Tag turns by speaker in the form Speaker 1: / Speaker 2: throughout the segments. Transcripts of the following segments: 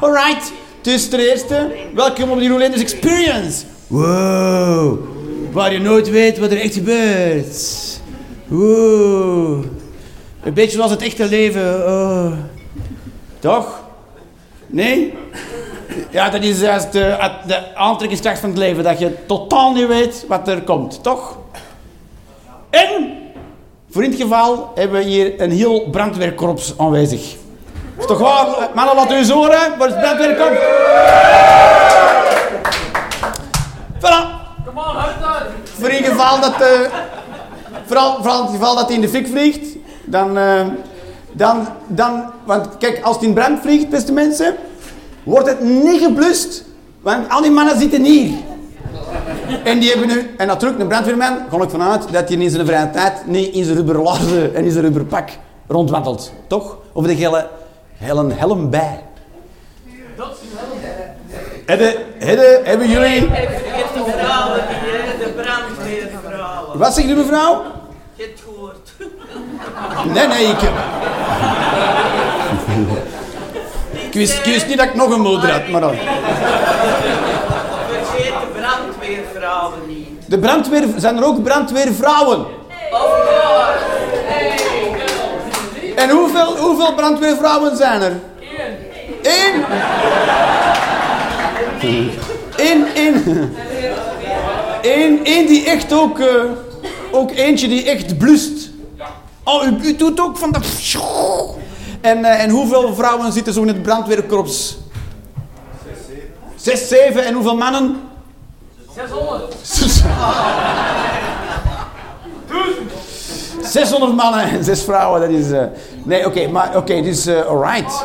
Speaker 1: Alright. Dus ten eerste, welkom op die Roelinders Experience. Wow. Waar je nooit weet wat er echt gebeurt. Wow. Een beetje zoals het echte leven. Oh. Toch? Nee? Ja, dat is juist de, de aantrekkingskracht van het leven. Dat je totaal niet weet wat er komt. Toch? En, voor in het geval, hebben we hier een heel brandweerkorps aanwezig. Is toch waar? Mannen, laten u eens horen. Waar is het brandweerkorps? Voilà. Voor in geval dat... eh, vooral, vooral in het geval dat hij in de fik vliegt. Dan... eh, dan, dan... Want kijk, als het in brand vliegt, beste mensen... Wordt het niet geblust. Want al die mannen zitten hier. En die hebben nu... En natuurlijk, een brandweerman, ga ik vanuit dat hij in zijn vrije tijd niet in zijn rubberlaarzen en in zijn rubberpak rondwandelt. Toch? Of de gele, hele helm bij. Hebben, hebben, hebben jullie...
Speaker 2: Vergeet de verhalen de brandweerverhalen.
Speaker 1: Wat zegt u mevrouw?
Speaker 2: Je hebt het gehoord.
Speaker 1: Nee, nee, ik... Ik wist, ik wist niet dat ik nog een moeder had, maar dan...
Speaker 2: Vergeet de brandweerverhalen niet.
Speaker 1: De brandweer... Zijn er ook brandweervrouwen? En hoeveel, hoeveel brandweervrouwen zijn er? Eén. Eén? Eén, één. Eén, één die echt ook... eh, ook eentje die echt blust. Oh, u, u doet ook van dat... En, eh, en hoeveel vrouwen zitten zo in het brandweerkorps? Zes, zeven. En hoeveel mannen? 600 mannen en 6 vrouwen, dat is... eh, nee, oké, maar oké, dus eh alright.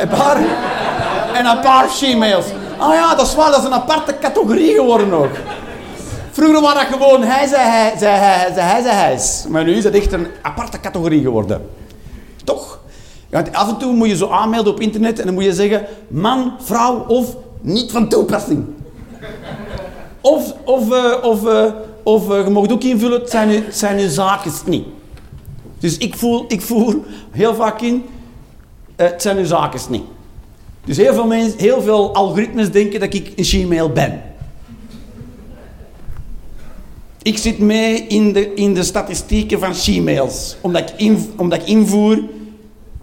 Speaker 1: Een paar... En een paar she-mails. Ah ja, dat is waar, dat is een aparte categorie geworden ook. Vroeger was dat gewoon hij, zei hij, zei hij, zei hij. Maar nu is dat echt een aparte categorie geworden. Toch? Want af en toe moet je zo aanmelden op internet en dan moet je zeggen man, vrouw of niet van toepassing. Of, of, eh, of, of eh, je mag ook invullen, het zijn, uw- het zijn zaken niet. Dus ik voel, ik voel heel vaak in, eh, het zijn uw zaken niet. Dus heel veel, mensen, heel veel algoritmes denken dat ik een Gmail ben. Ik zit mee in de, in de statistieken van Gmails. Omdat ik, in, omdat ik invoer,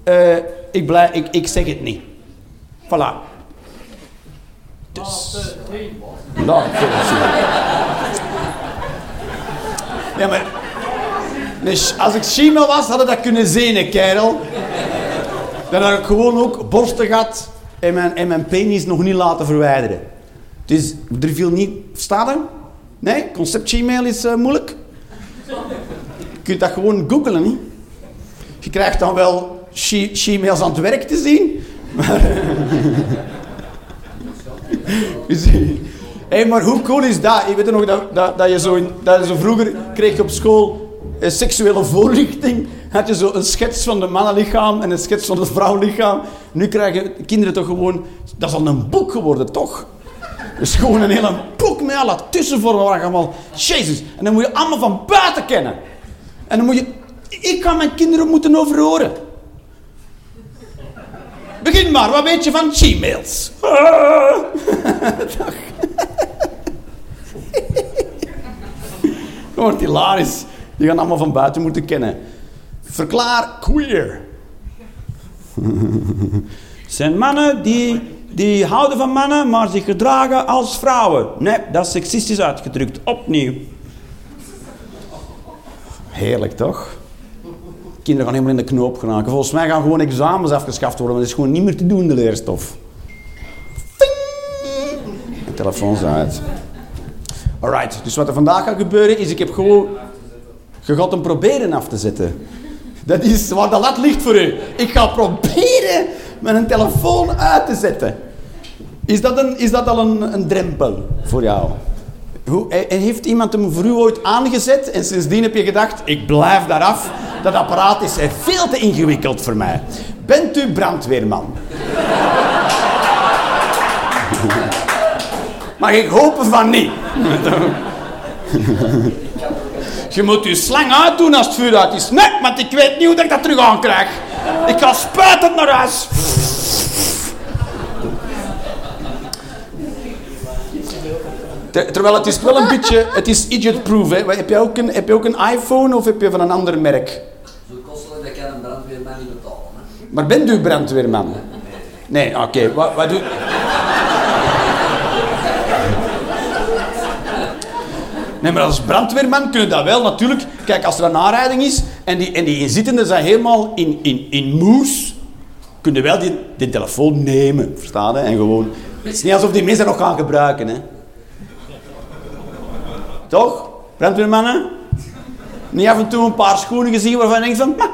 Speaker 1: eh, ik, blij, ik, ik zeg het niet. Voilà. Dus... Nou, zo. Ja, maar... Als ik Gmail was, had ik dat kunnen zien, kerel. Dan had ik gewoon ook borsten gehad en mijn, en mijn penis nog niet laten verwijderen. Dus er viel niet... Staat er? Nee? Concept Gmail is eh, moeilijk. Je kunt dat gewoon googlen, hè. Je krijgt dan wel Gmails aan het werk te zien. Maar... Hé, maar hoe cool is dat? Je weet nog dat, dat, dat, je zo in, dat je zo vroeger kreeg op school eh, seksuele voorlichting. Had je zo een schets van de mannenlichaam en een schets van het vrouwenlichaam. Nu krijgen kinderen toch gewoon... Dat is al een boek geworden, toch? Dus gewoon een hele boek met alle tussenvormen waar je allemaal... Jezus. En dan moet je allemaal van buiten kennen. En dan moet je... Ik kan mijn kinderen moeten overhoren. Begin maar, wat weet je van Gmails? Ah. Dag. Dat wordt hilarisch. Die gaan allemaal van buiten moeten kennen. Verklaar queer. zijn mannen die, die houden van mannen, maar zich gedragen als vrouwen. Nee, dat is seksistisch uitgedrukt. Opnieuw. Heerlijk, toch? Kinderen gaan helemaal in de knoop geraken. Volgens mij gaan gewoon examens afgeschaft worden, want het is gewoon niet meer te doen, de leerstof. Ting! De telefoon is uit. Alright, dus wat er vandaag gaat gebeuren is, ik heb gewoon... Je gaat proberen af te zetten. Dat is waar de lat ligt voor u. Ik ga proberen mijn telefoon uit te zetten. Is dat, een, is dat al een, een drempel voor jou? Hoe, en heeft iemand hem voor u ooit aangezet en sindsdien heb je gedacht, ik blijf daar af. Dat apparaat is eh, veel te ingewikkeld voor mij. Bent u brandweerman? Mag ik hopen van niet? Je moet je slang uitdoen als het vuur uit is. Nee, want ik weet niet hoe ik dat terug aankrijg. Ik ga spuitend naar huis. Ter- terwijl het is wel een beetje, het is idiot-proof. Hè. Heb, je ook een, heb je ook een iPhone of heb je van een ander merk?
Speaker 3: Zo kostelijk, dat kan een brandweerman niet betalen. Hè.
Speaker 1: Maar bent u brandweerman? Nee, oké. Wat, wat doe... Nee, maar als brandweerman kun je dat wel natuurlijk. Kijk, als er een aanrijding is en die, en die inzittenden zijn helemaal in, in, in moes, kun je wel die, die telefoon nemen, verstaan? En gewoon. Het is niet alsof die mensen nog gaan gebruiken, hè? Toch? Brandweermannen? Niet af en toe een paar schoenen gezien waarvan je denkt van, "Ma,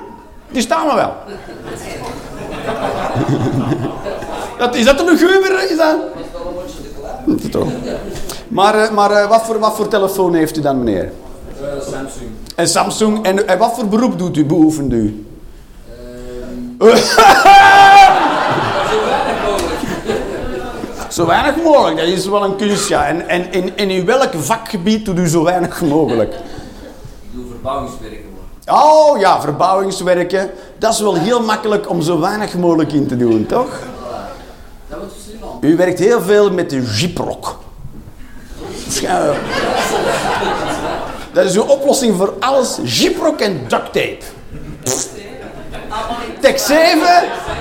Speaker 1: die staan me wel. Dat, is dat een guber? Is dat?
Speaker 3: Is.
Speaker 1: Toch. Maar, eh, maar eh, wat, voor, wat voor telefoon heeft u dan, meneer?
Speaker 3: Eh, Samsung.
Speaker 1: Een Samsung. En, en wat voor beroep doet u, beoefent u?
Speaker 3: Ehm, zo weinig mogelijk.
Speaker 1: Zo weinig mogelijk, dat is wel een kunst, ja. En, en in, welk vakgebied doet u zo weinig mogelijk?
Speaker 3: Ik doe verbouwingswerken.
Speaker 1: Oh ja, verbouwingswerken. Dat is wel heel makkelijk om zo weinig mogelijk in te doen, toch?
Speaker 3: Dat wordt slim aan.
Speaker 1: U werkt heel veel met de. Waarschijnlijk. Dat is uw oplossing voor alles. Gyproc en duct tape. Tek 7,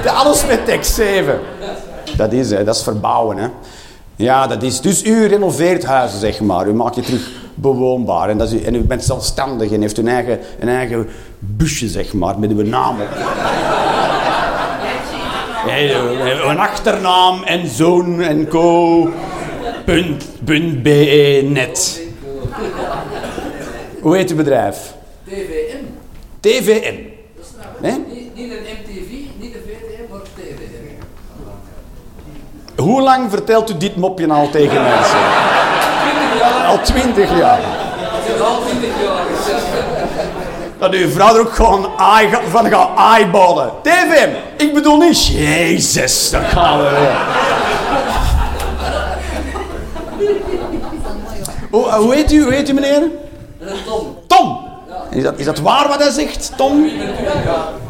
Speaker 1: de- alles met tek 7. Dat is, hè, dat is verbouwen. Hè. Ja, dat is. Dus u renoveert huizen, zeg maar. U maakt je terug bewoonbaar. En, dat is, u- en u bent zelfstandig en heeft een eigen, een eigen busje, zeg maar, met uw naam op. Nee, een achternaam en zoon en co. Punt, punt BE net. Hoe heet uw bedrijf?
Speaker 3: TVM.
Speaker 1: TVN.
Speaker 3: Dat is nou,
Speaker 1: Nee?
Speaker 3: niet, niet een MTV, niet een VTM, maar TVM.
Speaker 1: Hoe lang vertelt u dit mopje al tegen mensen?
Speaker 3: 20 jaar.
Speaker 1: Al twintig jaar.
Speaker 3: Dat is al 20 jaar.
Speaker 1: Dat uw vrouw er ook gewoon van gaat eyeballen. TVM, ik bedoel niet. Jezus, dan gaan we weer. Hoe, hoe, heet u, hoe heet u meneer?
Speaker 3: Dat Tom.
Speaker 1: Tom. Is dat, is dat waar wat hij zegt, Tom?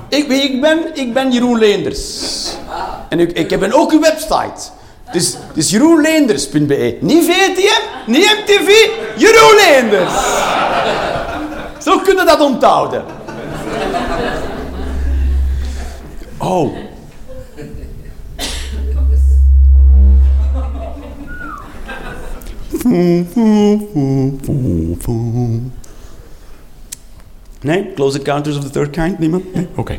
Speaker 1: Ik, ik ben? Ik ben Jeroen Leenders. En ik, ik heb een, ook een website. Dus, dus jeroenleenders.be. Niet VTM, niet MTV, Jeroen Leenders. Zo kunnen dat onthouden. Oh. Nee? Close Encounters of the Third Kind? Niemand? Nee? Oké.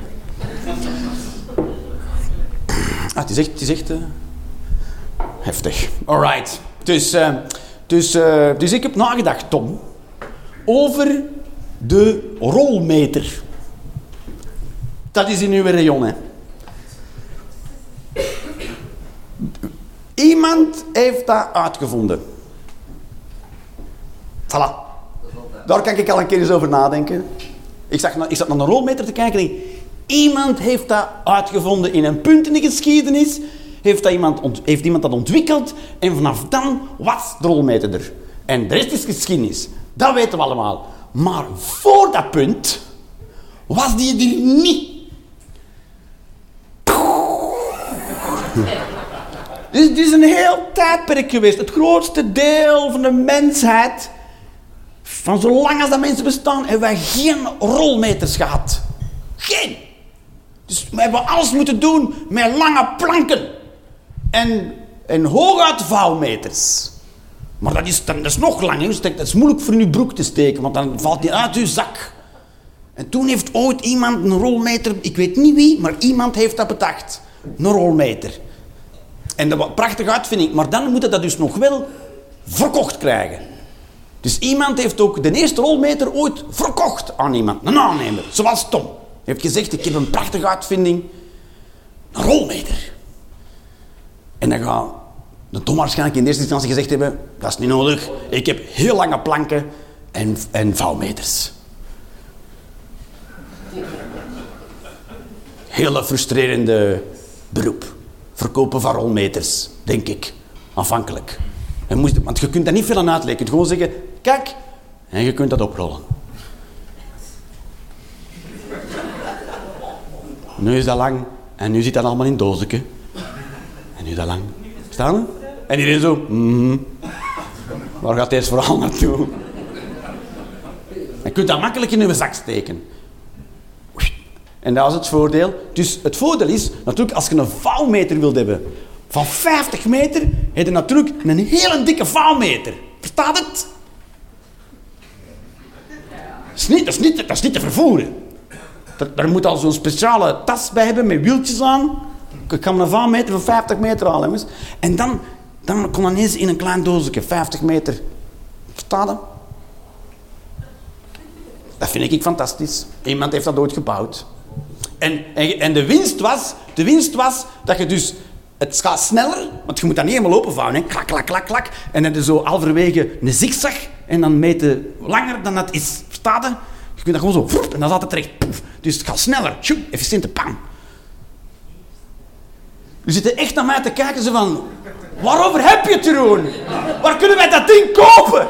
Speaker 1: Ah, het is echt, het is echt eh, heftig. Alright. Dus, eh, dus, eh, dus ik heb nagedacht, Tom, over de rolmeter. Dat is in uw rayon, hè. Iemand heeft dat uitgevonden. Voilà. Daar kan ik al een keer eens over nadenken. Ik, zag, ik zat naar een rolmeter te kijken en iemand heeft dat uitgevonden in een punt in de geschiedenis. Heeft, dat iemand, heeft iemand dat ontwikkeld en vanaf dan was de rolmeter er. En de rest is geschiedenis. Dat weten we allemaal. Maar voor dat punt was die er niet. Dus het is een heel tijdperk geweest. Het grootste deel van de mensheid, van zolang als dat mensen bestaan, hebben wij geen rolmeters gehad. Geen. Dus we hebben alles moeten doen met lange planken. En, en hooguit vouwmeters. Maar dat is, dat is nog lang. dat is moeilijk voor uw broek te steken, want dan valt die uit uw zak. En toen heeft ooit iemand een rolmeter, ik weet niet wie, maar iemand heeft dat bedacht. Een rolmeter. En dat was prachtig uitvinding, maar dan moet je dat dus nog wel verkocht krijgen. Dus iemand heeft ook de eerste rolmeter ooit verkocht aan iemand, een aannemer, zoals Tom. Hij heeft gezegd, ik heb een prachtige uitvinding, een rolmeter. En dan gaat de Tom waarschijnlijk in eerste instantie gezegd hebben, dat is niet nodig, ik heb heel lange planken en, en vouwmeters. Hele frustrerende beroep. Verkopen van rolmeters, denk ik. Aanvankelijk. En moest, want je kunt daar niet veel aan uitleggen. Je kunt gewoon zeggen, kijk, en je kunt dat oprollen. Nu is dat lang en nu zit dat allemaal in dozen. En nu dat lang. Staan? En iedereen zo, mhm. Waar gaat deze verhaal naartoe? Je kunt dat makkelijk in je zak steken. En dat is het voordeel. Dus het voordeel is, natuurlijk, als je een vouwmeter wilt hebben van 50 meter, heb je natuurlijk een hele dikke vouwmeter. Verstaat het? Dat is niet, dat is niet, dat is niet te vervoeren. Daar moet al zo'n speciale tas bij hebben met wieltjes aan. Ik kan een vouwmeter van 50 meter halen. En dan, dan kon ineens in een klein doosje 50 meter. Verstaat? Dat vind ik fantastisch. Iemand heeft dat ooit gebouwd. En, en, de, winst was, de winst was dat je dus... Het gaat sneller, want je moet dat niet helemaal openvouwen. Hè. Klak, klak, klak, klak. En dan zo halverwege een zigzag. En dan meet je langer dan dat is. Verstaat je? Kunt dat gewoon zo... En dan zat het terecht. Dus het gaat sneller. Tjoe, efficiënte pam. Je zitten echt naar mij te kijken. Zo van... Waarover heb je het, Jeroen? Waar kunnen wij dat ding kopen?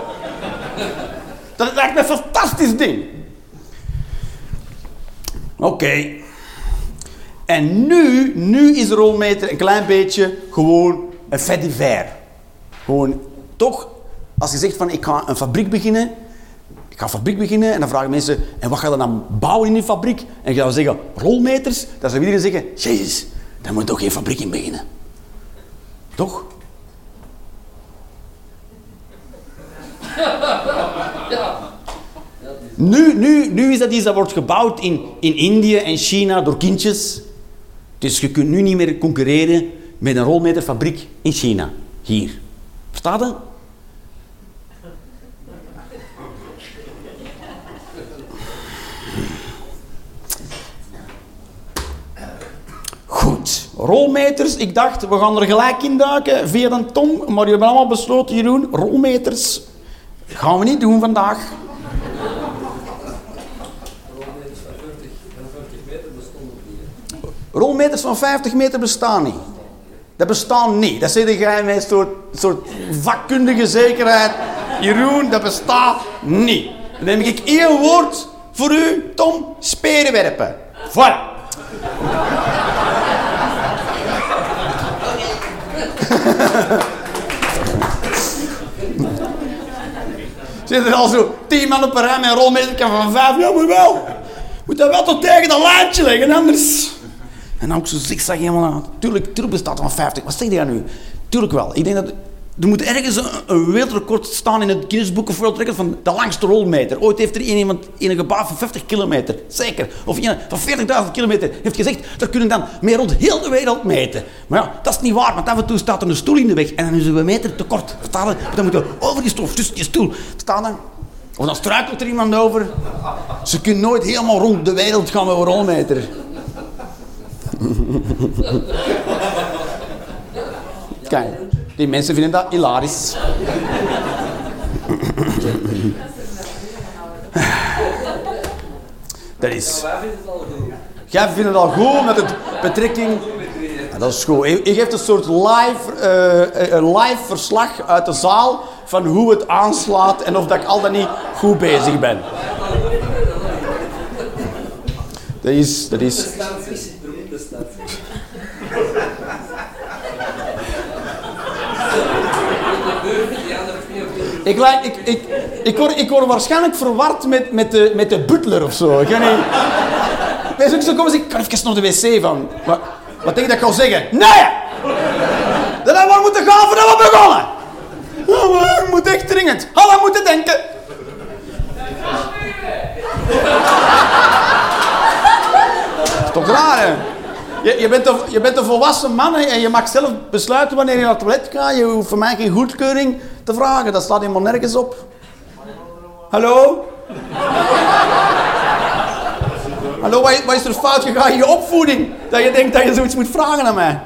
Speaker 1: Dat lijkt me een fantastisch ding. Oké. En nu, nu is de rolmeter een klein beetje gewoon een fait divers. Gewoon, toch, als je zegt van ik ga een fabriek beginnen, ik ga een fabriek beginnen en dan vragen mensen, en wat ga je dan bouwen in die fabriek? En je zou zeggen, rolmeters, dan zou iedereen zeggen, jezus, daar moet toch geen fabriek in beginnen. Toch? Nu, nu, nu is dat iets dat wordt gebouwd in, in Indië en China door kindjes. Dus je kunt nu niet meer concurreren met een rolmeterfabriek in China. Hier. Verstaat je? Goed. Rolmeters. Ik dacht, we gaan er gelijk in duiken via een Tom. Maar je hebt allemaal besloten, Jeroen. Rolmeters gaan we niet doen vandaag.
Speaker 3: Rolmeters van 50, van 50 meter bestonden niet.
Speaker 1: Rolmeters van 50 meter bestaan niet. Dat bestaan niet. Dat zit jij met een soort, soort vakkundige zekerheid. Jeroen, dat bestaat niet. Dan neem ik één woord voor u, Tom. Sperenwerpen. Voilà. Zit er al zo tien man op een rij met een rolmeter van vijf. Ja, moet wel. Moet dat wel tot tegen dat lijntje leggen, anders... En dan ook zo zigzag helemaal aan. Tuurlijk, tuurlijk bestaat van 50. Wat zeg je nu? Tuurlijk wel. Ik denk dat... Er moet ergens een, een wereldrecord staan in het Guinness Book van de langste rolmeter. Ooit heeft er iemand in een gebouw van 50 kilometer, zeker, of van 40.000 kilometer, heeft gezegd, dat kunnen dan meer rond heel de wereld meten. Maar ja, dat is niet waar, want af en toe staat er een stoel in de weg en dan is een meter te kort. Verstaan je? Dan moet je over die stoel, tussen die stoel. Verstaan je? Of dan struikelt er iemand over. Ze kunnen nooit helemaal rond de wereld gaan met een rolmeter. Kijk, die mensen vinden dat hilarisch. Dat is... Jij vindt het al goed met het betrekking... Dat is goed. Je geeft een soort live, eh, een live verslag uit de zaal van hoe het aanslaat en of dat ik al dan niet goed bezig ben. Dat is... Dat is...
Speaker 3: Stanties, beroemde stanties. Die andere twee of vier.
Speaker 1: Ik, ik, ik, ik, word, ik waarschijnlijk verward met, met, de, met de butler of zo. Ik weet niet. Ook zo komen zeggen, ik kan even naar de wc van. Wat, denk je dat ik ga zeggen? Nee! Dat hebben we moeten gaan voordat we begonnen. Je moet echt dringend. We moeten denken. Dat is toch raar, hè? Je, je, bent een, je bent een volwassen man en je mag zelf besluiten wanneer je naar het toilet gaat. Je hoeft van mij geen goedkeuring te vragen. Dat staat helemaal nergens op. Hallo? Hallo, wat is er fout gegaan in je opvoeding? Dat je denkt dat je zoiets moet vragen aan mij.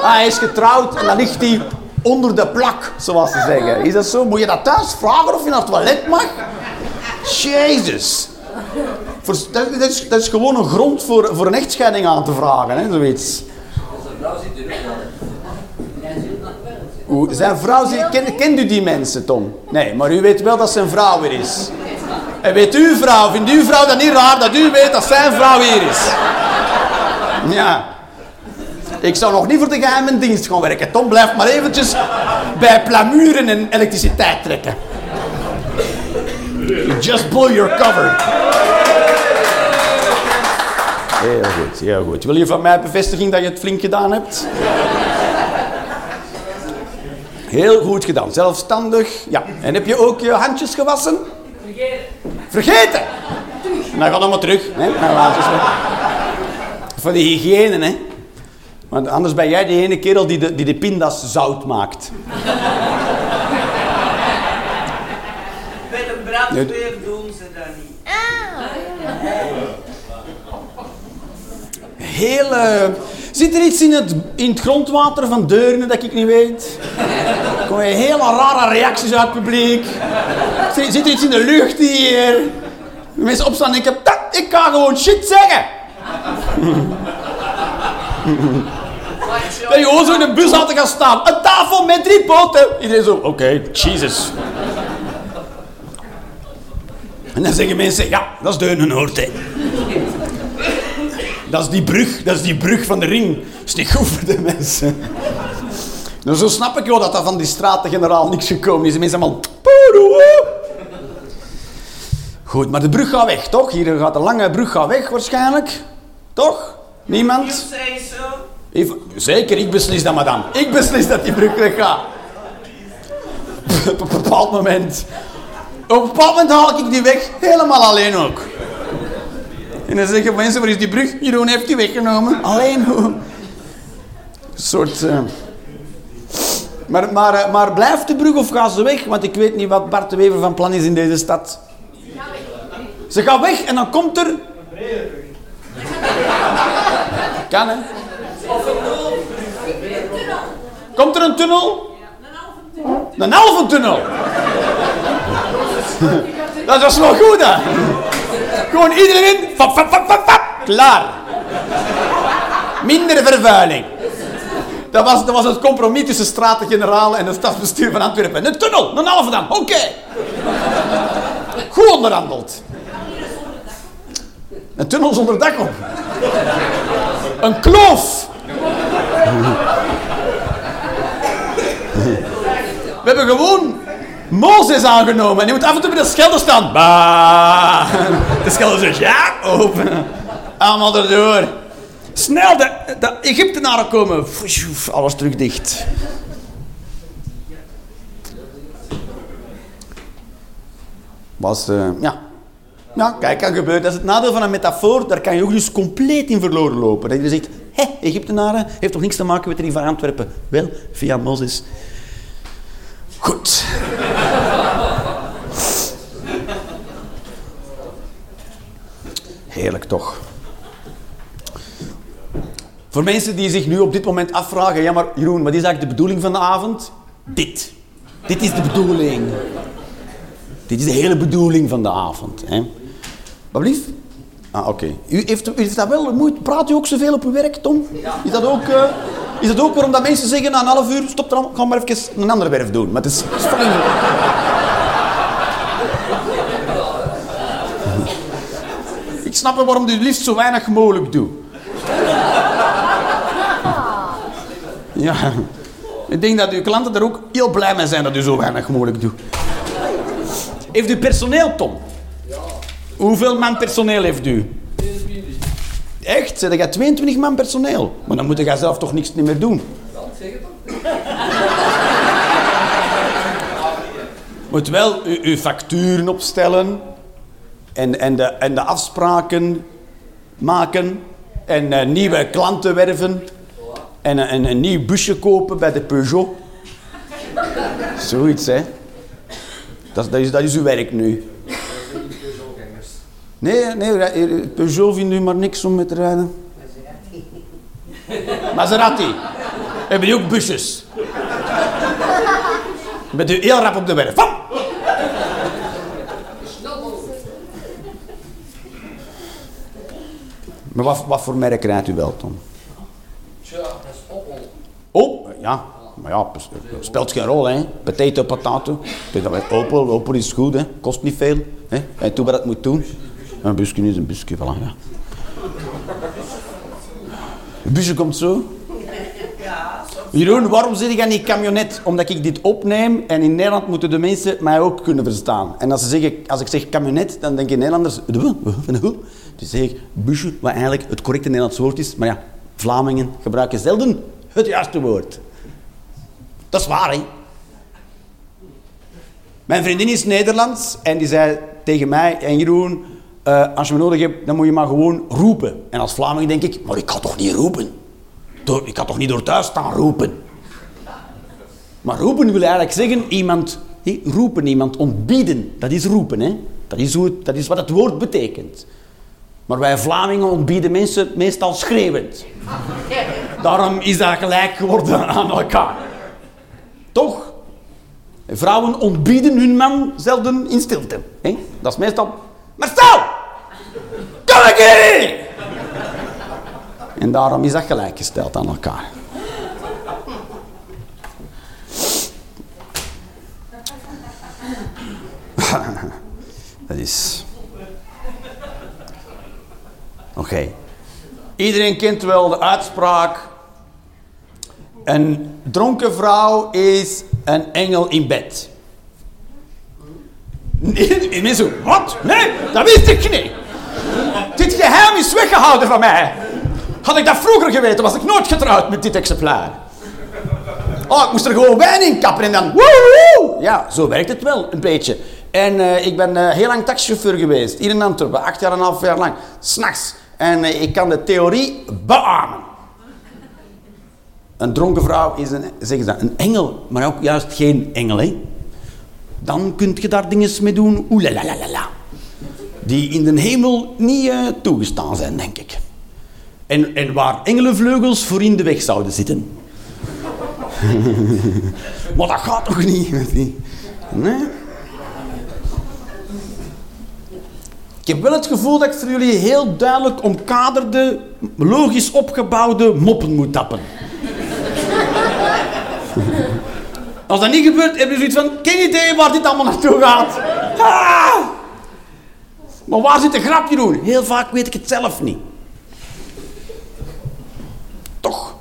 Speaker 1: Ah, hij is getrouwd en dan ligt hij onder de plak, zoals ze zeggen. Is dat zo? Moet je dat thuis vragen of je naar het toilet mag? Jezus. Dat, is, dat is gewoon een grond voor, een echtscheiding aan te vragen, hè, zoiets.
Speaker 3: Zit.
Speaker 1: Hoe, zijn vrouw, zie- ken, kent u die mensen, Tom? Nee, maar u weet wel dat zijn vrouw weer is. En weet uw vrouw, vindt uw vrouw dat niet raar dat u weet dat zijn vrouw hier is? Ja. Ik zou nog niet voor de geheime dienst gaan werken. Tom, blijf maar eventjes bij plamuren en elektriciteit trekken. Just blow your cover. Heel goed, heel goed. Wil je van mij bevestiging dat je het flink gedaan hebt? Heel goed gedaan. Zelfstandig. Ja. En heb je ook je handjes gewassen? Vergeten. Vergeten? Dan gaat allemaal terug. Hè? Nou, Voor de hygiëne, hè. Want anders ben jij de ene kerel die de, die de pindas zout maakt.
Speaker 2: De brandweer doen ze dat niet.
Speaker 1: Heel... eh, Zit er iets in het, in het grondwater van Deurne dat ik niet weet? Er komen hele rare reacties uit het publiek. Zit, zit er iets in de lucht hier? De mensen opstaan en denken, "Dat, ik kan gewoon shit zeggen. Dat je gewoon zo in een bus had te gaan staan. Een tafel met drie poten. Iedereen zo, oké, Jesus. En dan zeggen mensen, ja, dat is Deurne-Noord, hè. Dat is die brug, dat is die brug van de ring. Dat is niet goed voor de mensen. Nou, zo snap ik wel dat dat van die straten-generaal niks gekomen is. De mensen allemaal... Goed, maar de brug gaat weg, toch? Hier gaat de lange brug gaat weg, waarschijnlijk. Toch? Niemand? Even- zeker, ik beslis dat, madame. Ik beslis dat die brug weggaat. Op een bepaald moment. Op een bepaald moment haal ik die weg, helemaal alleen ook. En dan zeggen mensen, waar is die brug? Jeroen heeft die weggenomen. Alleen hoe? Een soort... eh, Maar, maar, eh, maar blijft de brug of gaat ze weg? Want ik weet niet wat Bart de Wever van plan is in deze stad. Ze gaat weg en dan komt er... Kan, hè? Komt er een tunnel? Een halve tunnel. Dat is wel goed, hè? Gewoon iedereen in. Fap, fap, fap, fap. Klaar. Minder vervuiling. Dat was, dat was het compromis tussen Straten-Generaal en het stadsbestuur van Antwerpen. Een tunnel, een halve dan. Oké. Goed onderhandeld. Een tunnel zonder dak op. Een kloof. We hebben gewoon Mozes aangenomen. En die moet af en toe bij de schelden staan. Bah. De schelden zegt ja, open. Allemaal erdoor. Snel, de, de Egyptenaren komen. Alles terug dicht. Was, eh, ja. Kijk, kan gebeuren. Dat is het nadeel van een metafoor. Daar kan je ook dus compleet in verloren lopen. Dat je zegt, hé, Egyptenaren heeft toch niks te maken met ring van Antwerpen? Wel, via Mozes. Goed. Heerlijk toch. Voor mensen die zich nu op dit moment afvragen, ja maar Jeroen, wat is eigenlijk de bedoeling van de avond? Dit. Dit is de bedoeling. Dit is de hele bedoeling van de avond. Hè? Wat? Ah, oké. U, heeft, u heeft dat wel moeite. Praat u ook zoveel op uw werk, Tom? Is dat ook, eh, is dat ook waarom dat mensen zeggen na een half uur, stop dan, ga maar even een andere werf doen. Maar het is, het is fucking- Ik snap wel waarom u het liefst zo weinig mogelijk doet. Ja. Ik denk dat uw klanten er ook heel blij mee zijn dat u zo weinig mogelijk doet. Heeft u personeel, Tom? Hoeveel man personeel heeft u? Echt? Zet jij 22 man personeel? Maar dan moet jij zelf toch niks meer doen? Moet wel uw, facturen opstellen en, en, de, en de afspraken maken en eh, nieuwe klanten werven en, een- en een nieuw busje kopen bij de Peugeot. Zoiets, hè? Dat, dat, is, dat is uw werk nu. Nee, nee, eh, Peugeot vindt u maar niks om mee te rijden. Maserati. Hebben die ook busjes? Bent u heel rap op de werf. Vam! Maar wat, wat voor merk rijdt u wel, Tom?
Speaker 3: Tja, dat is Opel.
Speaker 1: Oh, ja. Maar ja, pers- speelt geen rol, hè. Potato, potato. Opel, Opel is goed, hè. Kost niet veel. Hè. En doe wat het moet doen. Een busje is een busje, voilà. Een busje komt zo. Jeroen, waarom zit ik aan die camionet? Omdat ik dit opneem en in Nederland moeten de mensen mij ook kunnen verstaan. En als, ze zeggen, als ik zeg camionet, dan denken Nederlanders... Dus zeg ik busje, wat eigenlijk het correcte Nederlands woord is. Maar ja, Vlamingen gebruiken zelden het juiste woord. Dat is waar, hè? Mijn vriendin is Nederlands en die zei tegen mij en Jeroen... eh, als je me nodig hebt, dan moet je maar gewoon roepen. En als Vlaming denk ik, maar ik kan toch niet roepen? Ik kan toch niet door thuis staan roepen? Maar roepen wil eigenlijk zeggen iemand... roepen, iemand ontbieden. Dat is roepen, hè? Dat is, hoe dat is wat het woord betekent. Maar wij Vlamingen ontbieden mensen meestal schreeuwend. Daarom is dat gelijk geworden aan elkaar. Toch? Vrouwen ontbieden hun man zelden in stilte. hè? Dat is meestal... Kom En daarom is dat gelijkgesteld aan elkaar. dat is... Oké. Iedereen kent wel de uitspraak... Een dronken vrouw is een engel in bed. Nee, mensen, wat? Nee, dat wist ik niet. Dit geheim is weggehouden van mij. Had ik dat vroeger geweten, was ik nooit getrouwd met dit exemplaar. Oh, ik moest er gewoon wijn in kappen en dan... woehoe. Ja, zo werkt het wel, een beetje. En eh, ik ben eh, heel lang taxichauffeur geweest, hier in Antwerpen, acht jaar en een half jaar lang, s'nachts. En eh, ik kan de theorie beamen. Een dronken vrouw is een, zeggen ze, een engel, maar ook juist geen engel. Hè? Dan kun je daar dingen mee doen, oelalalala. Die in de hemel niet eh, toegestaan zijn, denk ik. En, en waar engelenvleugels voor in de weg zouden zitten. maar dat gaat toch niet? Nee? Ik heb wel het gevoel dat ik voor jullie heel duidelijk omkaderde, logisch opgebouwde moppen moet tappen. Als dat niet gebeurt, heb je zoiets van, geen idee waar dit allemaal naartoe gaat. Ah! Maar waar zit de grap, Jeroen? Heel vaak weet ik het zelf niet. Toch?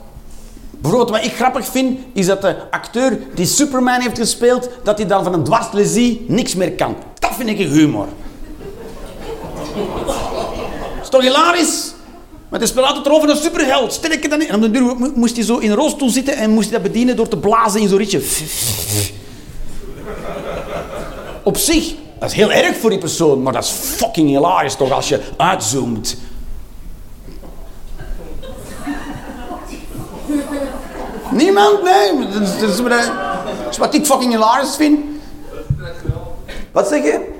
Speaker 1: Bijvoorbeeld wat ik grappig vind, is dat de acteur die Superman heeft gespeeld, dat hij dan van een dwarslesie niks meer kan. Dat vind ik een humor. is toch hilarisch? Maar het speelt altijd erover een superheld. Sterker dan... En op de duur mo- moest hij zo in een rolstoel zitten en moest hij dat bedienen door te blazen in zo'n ritje. Op zich, dat is heel erg voor die persoon, maar dat is fucking hilarisch toch als je uitzoomt. Niemand? Nee. Dat is, wat- ik fucking hilarisch vind. Wat zeg je?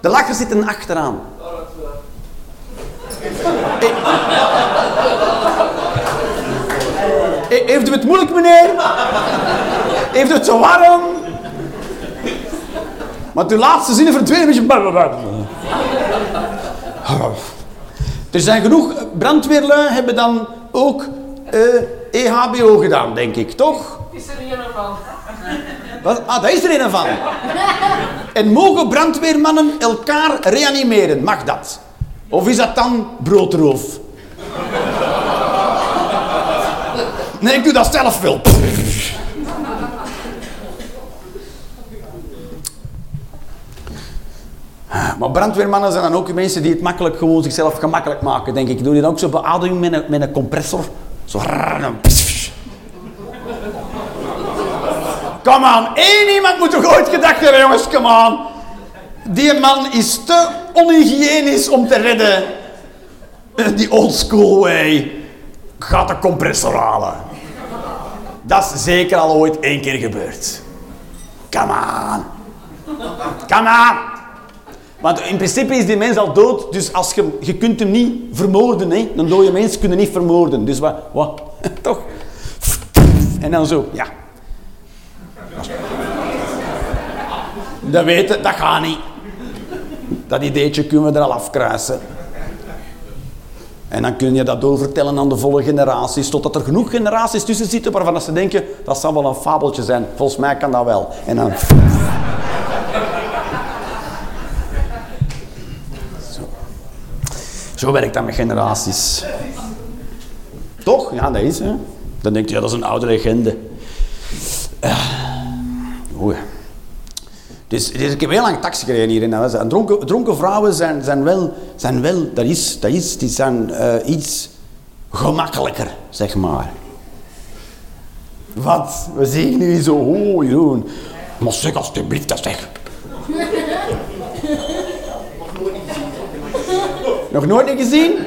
Speaker 1: De lachen zitten achteraan. Eh, Heeft u het moeilijk, meneer? Heeft u het zo warm? Maar de laatste zinnen verdwenen een beetje... Er zijn genoeg brandweerlui hebben dan ook eh, EHBO gedaan, denk ik, toch?
Speaker 2: Is er niet van?
Speaker 1: Wat? Ah, daar is er een van. En mogen brandweermannen elkaar reanimeren? Mag dat? Of is dat dan broodroof? Nee, ik doe dat zelf wel. Maar brandweermannen zijn dan ook mensen die het makkelijk gewoon zichzelf gemakkelijk maken, denk ik. Doen die dan ook zo beademing met een, met een compressor? Zo. Kom aan, één iemand moet toch ooit gedacht hebben, jongens, kom aan. Die man is te onhygiënisch om te redden. Die old school way. Gaat de compressor halen. Dat is zeker al ooit één keer gebeurd. Come on. Come on. Want in principe is die mens al dood, dus als je, je kunt hem niet vermoorden. Hè? Een dode mens kun je niet vermoorden. Dus wat? wat? Toch? En dan zo, ja. Dat weten, dat gaat niet. Dat ideetje kunnen we er al afkruisen. En dan kun je dat doorvertellen aan de volle generaties, totdat er genoeg generaties tussen zitten waarvan ze denken, dat zal wel een fabeltje zijn. Volgens mij kan dat wel. En dan... Zo. Werkt dat met generaties. Toch? Ja, dat is hè. Dan denk je, ja, dat is een oude legende. Uh, oei. Dus, ik heb heel lang taxi gereden hier in. En dronken, dronken vrouwen zijn, zijn, wel, zijn wel, dat is, dat is, die zijn uh, iets gemakkelijker, zeg maar. Wat? We zien nu zo, oh Jeroen. Maar zeg alsjeblieft, dat zeg. Nog nooit niet gezien?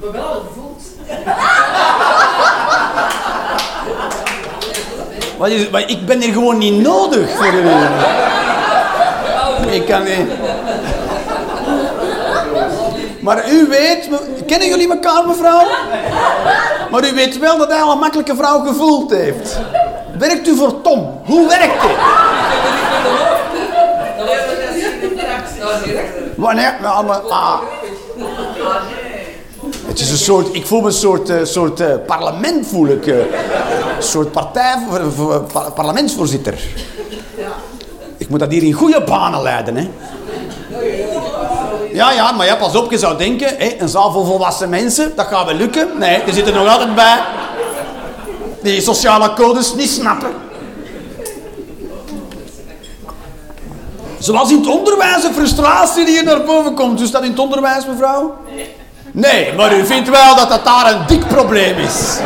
Speaker 2: Maar wel gevoeld.
Speaker 1: Wat is, maar ik ben hier gewoon niet nodig voor u. Ik kan niet. Maar u weet, kennen jullie elkaar mevrouw? Maar u weet wel dat hij al een makkelijke vrouw gevoeld heeft. Werkt u voor Tom? Hoe werkt dit? Wanneer? Nou, maar, ah. Het is een soort, ik voel me een soort, uh, soort uh, parlement, voel ik. Uh, een soort partij, par, parlementsvoorzitter. Ik moet dat hier in goede banen leiden, hè. Ja, ja, maar ja, pas op, je zou denken, hè, een zaal vol volwassen mensen, dat gaat wel lukken. Nee, er zitten nog altijd bij die sociale codes niet snappen. Zoals in het onderwijs, een frustratie die hier naar boven komt. Dus dat in het onderwijs, mevrouw? Nee, maar u vindt wel dat dat daar een dik probleem is.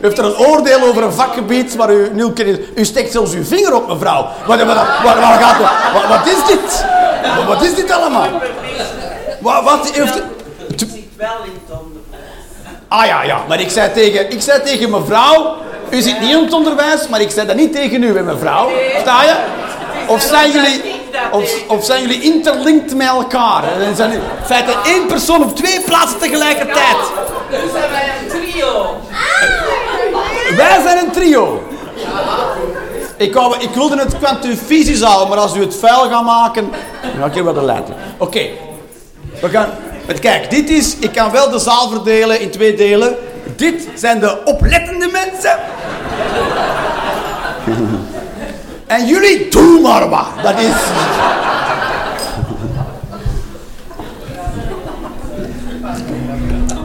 Speaker 1: U heeft er een oordeel over een vakgebied waar u nul kennis... U steekt zelfs uw vinger op, mevrouw. Wat, wat, wat, wat gaat wat, wat is dit? Wat, wat is dit allemaal? Wat, wat heeft...
Speaker 2: Zit wel in het onderwijs.
Speaker 1: Ah ja, ja, maar ik zei tegen, ik zei tegen mevrouw... U zit niet in het onderwijs, maar ik zei dat niet tegen u, hè, mevrouw. Sta je? Of zijn jullie, of, zijn jullie interlinked met elkaar? En zijn in feite één persoon op twee plaatsen tegelijkertijd.
Speaker 2: Dus zijn wij een trio.
Speaker 1: Wij zijn een trio. Ik, wilde het kwantumfysisch houden, maar als u het vuil gaat maken, dan ga ik hier wel de. Oké, we gaan. Kijk, dit is. Ik kan wel de zaal verdelen in twee delen. Dit zijn de oplettende mensen. En jullie, doe maar wat. Dat is...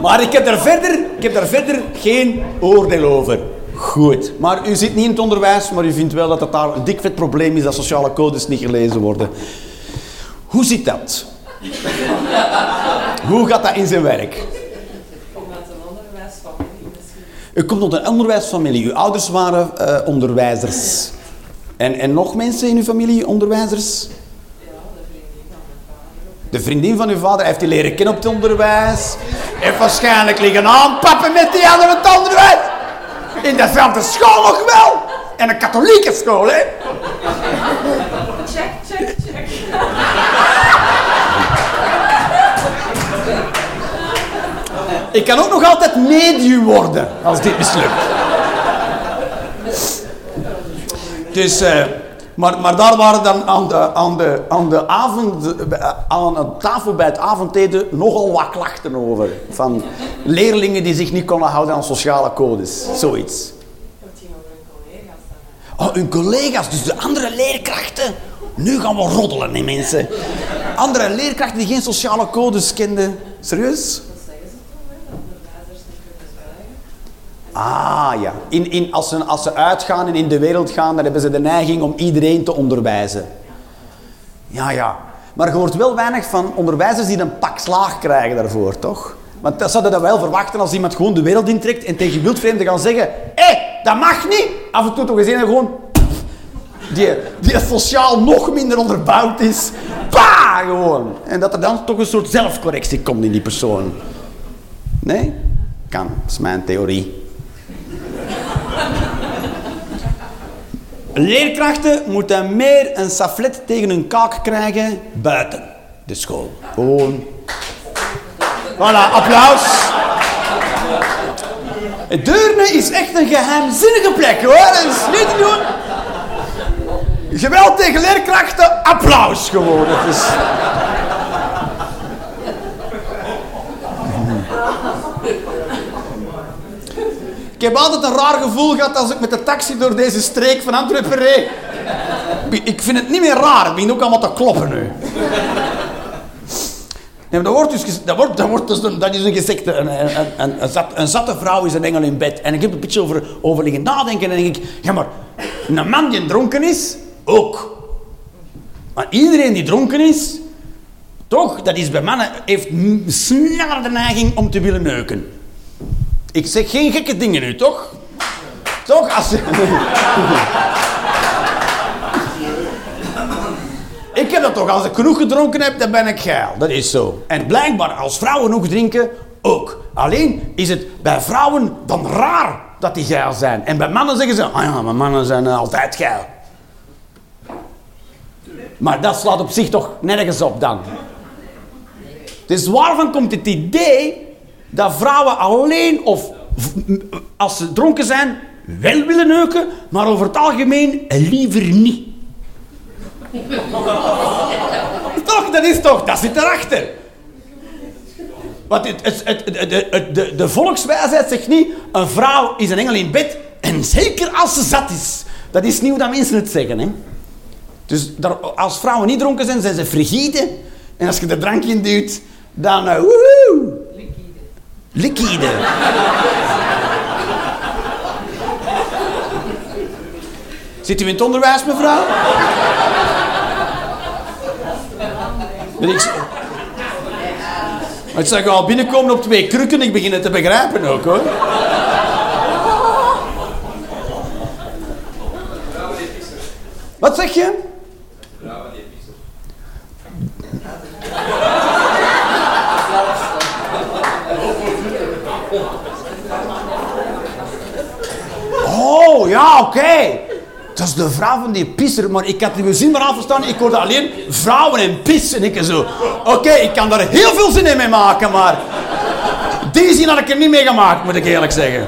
Speaker 1: Maar ik heb daar verder, ik heb daar verder geen oordeel over. Goed. Maar u zit niet in het onderwijs, maar u vindt wel dat het daar een dik vet probleem is dat sociale codes niet gelezen worden. Hoe zit dat? Hoe gaat dat in zijn werk? U komt uit een onderwijsfamilie. Uw ouders waren uh, onderwijzers. En, en nog mensen in uw familie, onderwijzers? De vriendin van uw vader heeft die leren kennen op het onderwijs. Heeft waarschijnlijk liggen aanpappen met die andere het onderwijs. In dezelfde school nog wel. En een katholieke school, hè?
Speaker 2: Check, check, check.
Speaker 1: Ik kan ook nog altijd medium worden als dit mislukt. Dus, maar, maar daar waren dan aan de, aan de, aan de avond, aan de tafel bij het avondeten nogal wat klachten over. Van leerlingen die zich niet konden houden aan sociale codes. Zoiets. Oh, hun collega's, dus de andere leerkrachten. Nu gaan we roddelen, hè, mensen. Andere leerkrachten die geen sociale codes kenden. Serieus?
Speaker 4: Dat zeggen ze toch, hè? Onderwijzers niet kunnen zwijgen.
Speaker 1: Ah ja, in, in, als, ze, als ze uitgaan en in de wereld gaan, dan hebben ze de neiging om iedereen te onderwijzen. Ja, ja. Maar je hoort wel weinig van onderwijzers die een pak slaag krijgen daarvoor, toch? Want dat zou je dat wel verwachten als iemand gewoon de wereld intrekt en tegen wildvreemden gaan zeggen: hé, dat mag niet! Af en toe toch eens een gewoon. Die, die sociaal nog minder onderbouwd is. Pa, gewoon. En dat er dan toch een soort zelfcorrectie komt in die persoon. Nee? Kan, dat is mijn theorie. Leerkrachten moeten meer een saflet tegen hun kaak krijgen buiten de school. Gewoon. Voilà, applaus. Deurne is echt een geheimzinnige plek hoor. Dat is niet te doen. Geweld tegen leerkrachten, applaus gewoon. Het is... Ik heb altijd een raar gevoel gehad als ik met de taxi door deze streek van Antwerpen reed. Ik vind het niet meer raar, het begint ook allemaal te kloppen nu. maar dat wordt dus, dat wordt, wordt dus is een gezegde. Een, een, een, zat, een zatte vrouw is een engel in bed. En ik heb een beetje over, over liggen nadenken. En denk ik, ja maar, een man die dronken is, ook. Maar iedereen die dronken is, toch, dat is bij mannen, heeft sneller de neiging om te willen neuken. Ik zeg geen gekke dingen nu, toch? Toch? Als... Ik heb dat toch, als ik genoeg gedronken heb, dan ben ik geil. Dat is zo. En blijkbaar, als vrouwen genoeg drinken, ook. Alleen is het bij vrouwen dan raar dat die geil zijn. En bij mannen zeggen ze, ah ja, maar mannen zijn eh, altijd geil. Maar dat slaat op zich toch nergens op dan. Dus waarvan komt het idee dat vrouwen alleen of als ze dronken zijn wel willen neuken, maar over het algemeen liever niet? toch, dat is toch, dat zit erachter. Want het, het, het- de, de volkswijsheid zegt niet, een vrouw is een engel in bed, en zeker als ze zat is. Dat is hoe dat mensen het zeggen, hè. Dus daar- als vrouwen niet dronken zijn, zijn ze frigide. En als je er drank in duwt, dan... eh, woehoe. Liquide. Zit u in het onderwijs, mevrouw? Ben ik... Maar ik zag al binnenkomen op twee krukken. Ik begin het te begrijpen ook, hoor. Wat zeg je? Ja, oké. Dat is de vrouw van die pisser, maar ik had die zin maar verstaan. Ik hoorde alleen vrouwen en pis. En ik zo, oké, ik kan daar heel veel zin in mee maken, maar... Die zin had ik er niet mee gemaakt, moet ik eerlijk zeggen.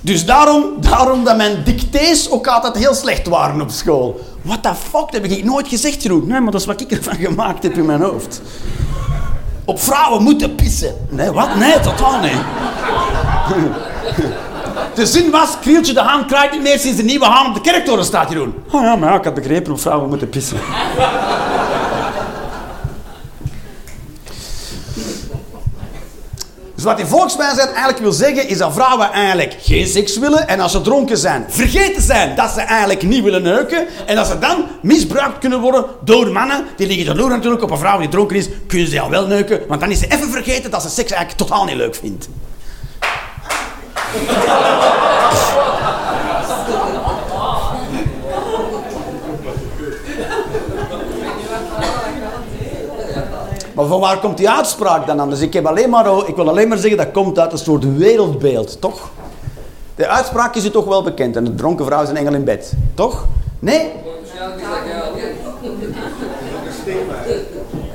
Speaker 1: Dus daarom, daarom dat mijn dictées ook altijd heel slecht waren op school. What the fuck, dat heb ik nooit gezegd, Jeroen. Nee, maar dat is wat ik ervan gemaakt heb in mijn hoofd. Op vrouwen moeten pissen. Nee, wat? Nee, totaal niet. De zin was, Krieltje de Haan krijgt niet meer sinds de nieuwe haan op de kerktoren staat, Jeroen. Oh ja, maar ja, ik had begrepen hoe vrouwen moeten pissen. Dus wat die volkswijsheid eigenlijk wil zeggen, is dat vrouwen eigenlijk geen seks willen. En als ze dronken zijn, vergeten zijn dat ze eigenlijk niet willen neuken. En dat ze dan misbruikt kunnen worden door mannen. Die liggen te loeren natuurlijk op een vrouw die dronken is. Kunnen ze al wel neuken. Want dan is ze even vergeten dat ze seks eigenlijk totaal niet leuk vindt. Maar van waar komt die uitspraak dan aan? Dus ik, heb alleen maar, ik wil alleen maar zeggen dat komt uit een soort wereldbeeld, toch? De uitspraak is u toch wel bekend. En de dronken vrouw is een engel in bed. Toch? Nee?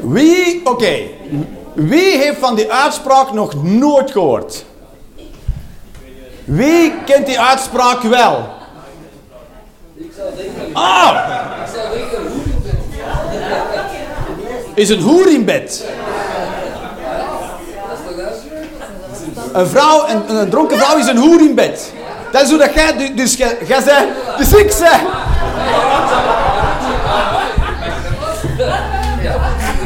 Speaker 1: Wie, oké. Wie heeft van die uitspraak nog nooit gehoord? Wie kent die uitspraak wel?
Speaker 3: Ik zou denken,
Speaker 1: Ah!
Speaker 3: ik zou denken, hoe ik ben.
Speaker 1: Is een hoer in bed. Een vrouw, een, een dronken vrouw is een hoer in bed. Dat is hoe dat jij, du- dus jij, jij zei, dus ik.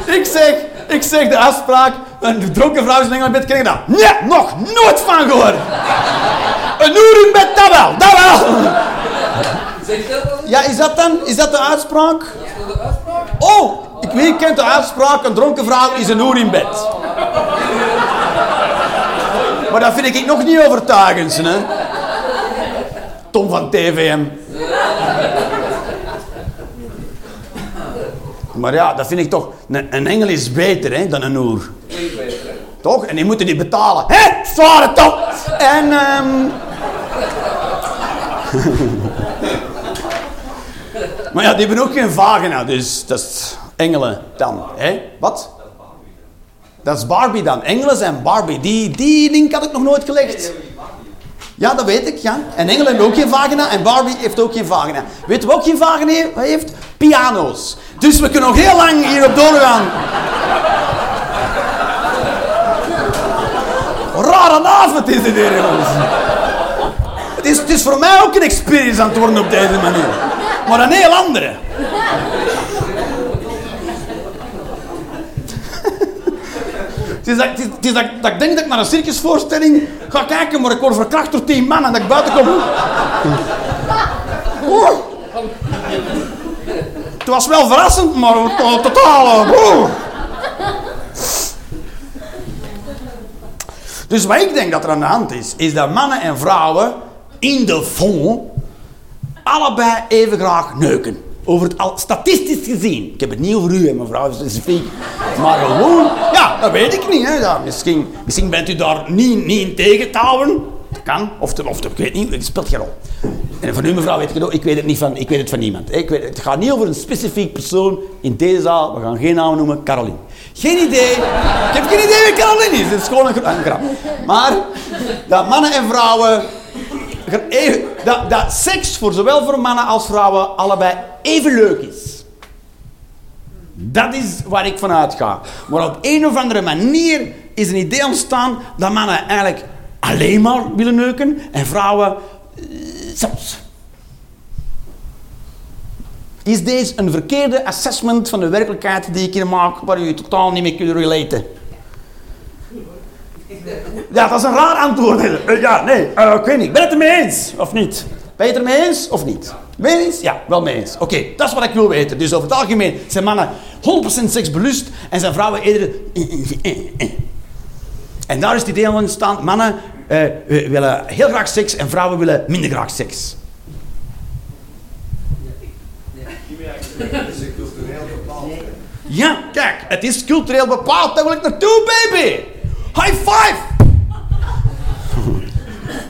Speaker 1: Ik zeg, ik zeg de afspraak, een dronken vrouw is in bed, ken je dat? Nee, nog nooit van gehoord. Een hoer in bed, dat wel, dat wel.
Speaker 3: Zeg dat dan?
Speaker 1: Ja, is dat dan, is dat de uitspraak?
Speaker 3: Is dat de uitspraak?
Speaker 1: Oh, ik wie kent de uitspraak, een dronken vrouw is een hoer in bed. Maar dat vind ik nog niet overtuigend, hè. Tom van TVM. Maar ja, dat vind ik toch... Een, een engel is beter hè, dan een.
Speaker 3: Klinkt beter, hè?
Speaker 1: Toch? En die moeten die betalen. Hé, zware top! En, ehm... maar ja, die hebben ook geen vagina, dus dat is engelen dan. Hè? Wat? Dat is Barbie dan. Engelen zijn Barbie. Die, die link had ik nog nooit gelegd. Ja, dat weet ik, ja. En engelen hebben ook geen vagina en Barbie heeft ook geen vagina. Weet we ook geen vagina heeft? Piano's. Dus we kunnen nog heel lang hierop doorgaan. Rare avond is het hier. Het is, het is voor mij ook een experience aan het worden op deze manier. Maar een heel andere. Is, dat, het is, het is dat, dat ik denk dat ik naar een circusvoorstelling ga kijken, maar ik word verkracht door tien mannen en dat ik buiten kom. Het was wel verrassend, maar to- totaal. eh. Dus wat ik denk dat er aan de hand is, is dat mannen en vrouwen in de fond allebei even graag neuken. Over het al, statistisch gezien. Ik heb het niet over u en mevrouw specifiek. Maar gewoon, ja, dat weet ik niet. Hè. Ja, misschien, misschien bent u daar niet, niet in tegen te houden. Dat kan. Of, te, of te- ik weet niet, het speelt geen rol. En van u mevrouw weet ik het ook. Ik weet het, niet van, ik weet het van niemand. Ik weet, het gaat niet over een specifiek persoon in deze zaal. We gaan geen naam noemen. Caroline. Geen idee. Ik heb geen idee wie Caroline is. Het is gewoon een, een grap. Maar dat mannen en vrouwen dat, dat seks voor zowel voor mannen als vrouwen allebei even leuk is. Dat is waar ik van uitga. Maar op een of andere manier is een idee ontstaan dat mannen eigenlijk alleen maar willen neuken en vrouwen eh, soms. Is deze een verkeerde assessment van de werkelijkheid die ik hier maak, waar u totaal niet mee kunt relaten? Ja, dat is een raar antwoord. Eh, Ja, nee, eh, ik weet niet. Ben je het ermee eens of niet? Ben je het ermee eens of niet? Het eens? Ja, wel mee eens. Oké, dat is wat ik wil weten. Dus over het algemeen zijn mannen 100% seksbelust en zijn vrouwen eerder... En daar is het idee aan ontstaan. Mannen eh, willen heel graag seks en vrouwen willen minder graag seks. Ja, kijk, het is cultureel bepaald. Daar wil ik naartoe, baby. High five!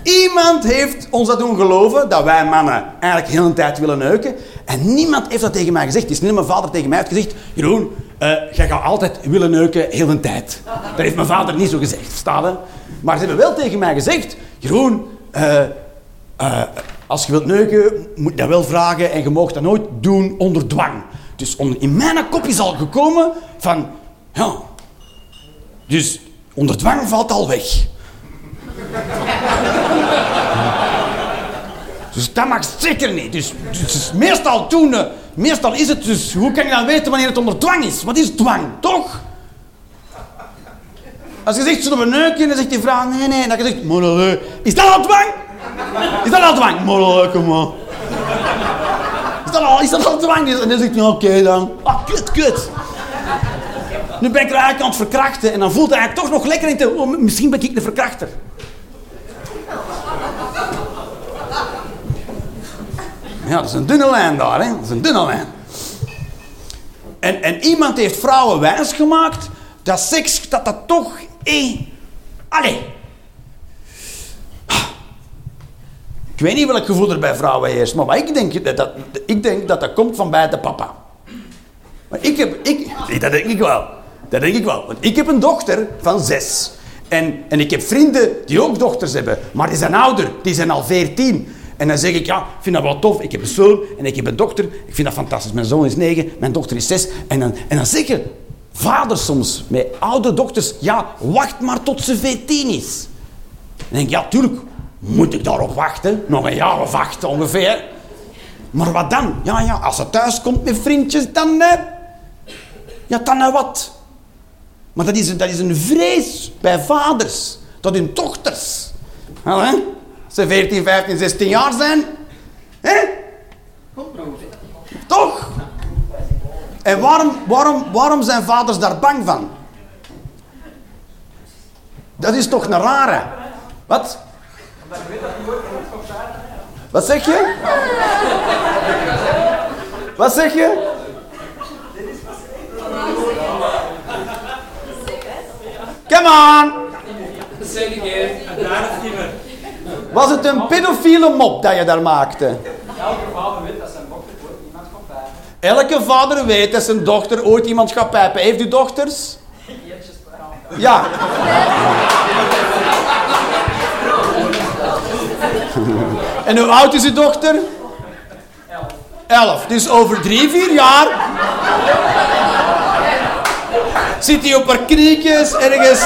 Speaker 1: Iemand heeft ons dat doen geloven dat wij mannen eigenlijk heel een tijd willen neuken. En niemand heeft dat tegen mij gezegd. Het is niet mijn vader tegen mij heeft gezegd: Jeroen, eh, jij gaat altijd willen neuken heel een tijd. Dat heeft mijn vader niet zo gezegd, verstaan? Maar ze hebben wel tegen mij gezegd: Jeroen, eh, eh, als je wilt neuken, moet je dat wel vragen en je mag dat nooit doen onder dwang. Dus in mijn kop is al gekomen van, ja, dus onder dwang valt al weg. Dus dat mag zeker niet. Dus, dus meestal toen, eh, meestal is het dus, hoe kan je dan weten wanneer het onder dwang is? Wat is dwang, toch? Als je zegt, zullen we neuken? Dan zegt die vrouw, nee, nee. Dan zegt, allee, is dat al dwang? Is dat al dwang? Allee, kom. Is dat al, is dat al dwang? En dan zegt hij, oké dan. Ah, kut, kut. Nu ben ik er aan het verkrachten. En dan voelt hij eigenlijk toch nog lekker in te... Oh, misschien ben ik de verkrachter. Ja, dat is een dunne lijn daar, hè. Dat is een dunne lijn. En, en iemand heeft vrouwen wijsgemaakt dat seks, dat dat toch... Eh, allee. Ik weet niet welk gevoel er bij vrouwen heerst, maar ik denk, dat, dat, ik denk dat dat komt van bij de papa. Maar ik heb... Ik, dat denk ik wel. Dat denk ik wel. Want ik heb een dochter van zes. En, en ik heb vrienden die ook dochters hebben. Maar die zijn ouder. Die zijn al veertien. En dan zeg ik, ja, ik vind dat wel tof. Ik heb een zoon en ik heb een dochter. Ik vind dat fantastisch. Mijn zoon is negen, mijn dochter is zes. En dan, en dan zeggen vaders soms met oude dochters, ja, wacht maar tot ze veertien is. Dan denk ik, ja, tuurlijk moet ik daarop wachten. Nog een jaar of acht ongeveer. Maar wat dan? Ja, ja, als ze thuis komt met vriendjes, dan... eh, ja, dan eh, wat? Maar dat is, een- vrees bij vaders. Dat hun dochters... Hè? Ze 14, 15, 16 jaar zijn... Hè? Toch? En waarom, waarom, waarom zijn vaders daar bang van? Dat is toch een rare. Wat? Wat zeg je? Wat zeg je? Come on! Was het een pedofiele mop dat je daar maakte?
Speaker 3: Elke vader weet dat zijn dochter ooit iemand kan pijpen.
Speaker 1: Elke vader weet dat zijn dochter ooit iemand gaat pijpen. Heeft u dochters? Ja. En hoe oud is uw dochter? Elf. Dus over drie, vier jaar... Zit hij op haar kniekjes ergens...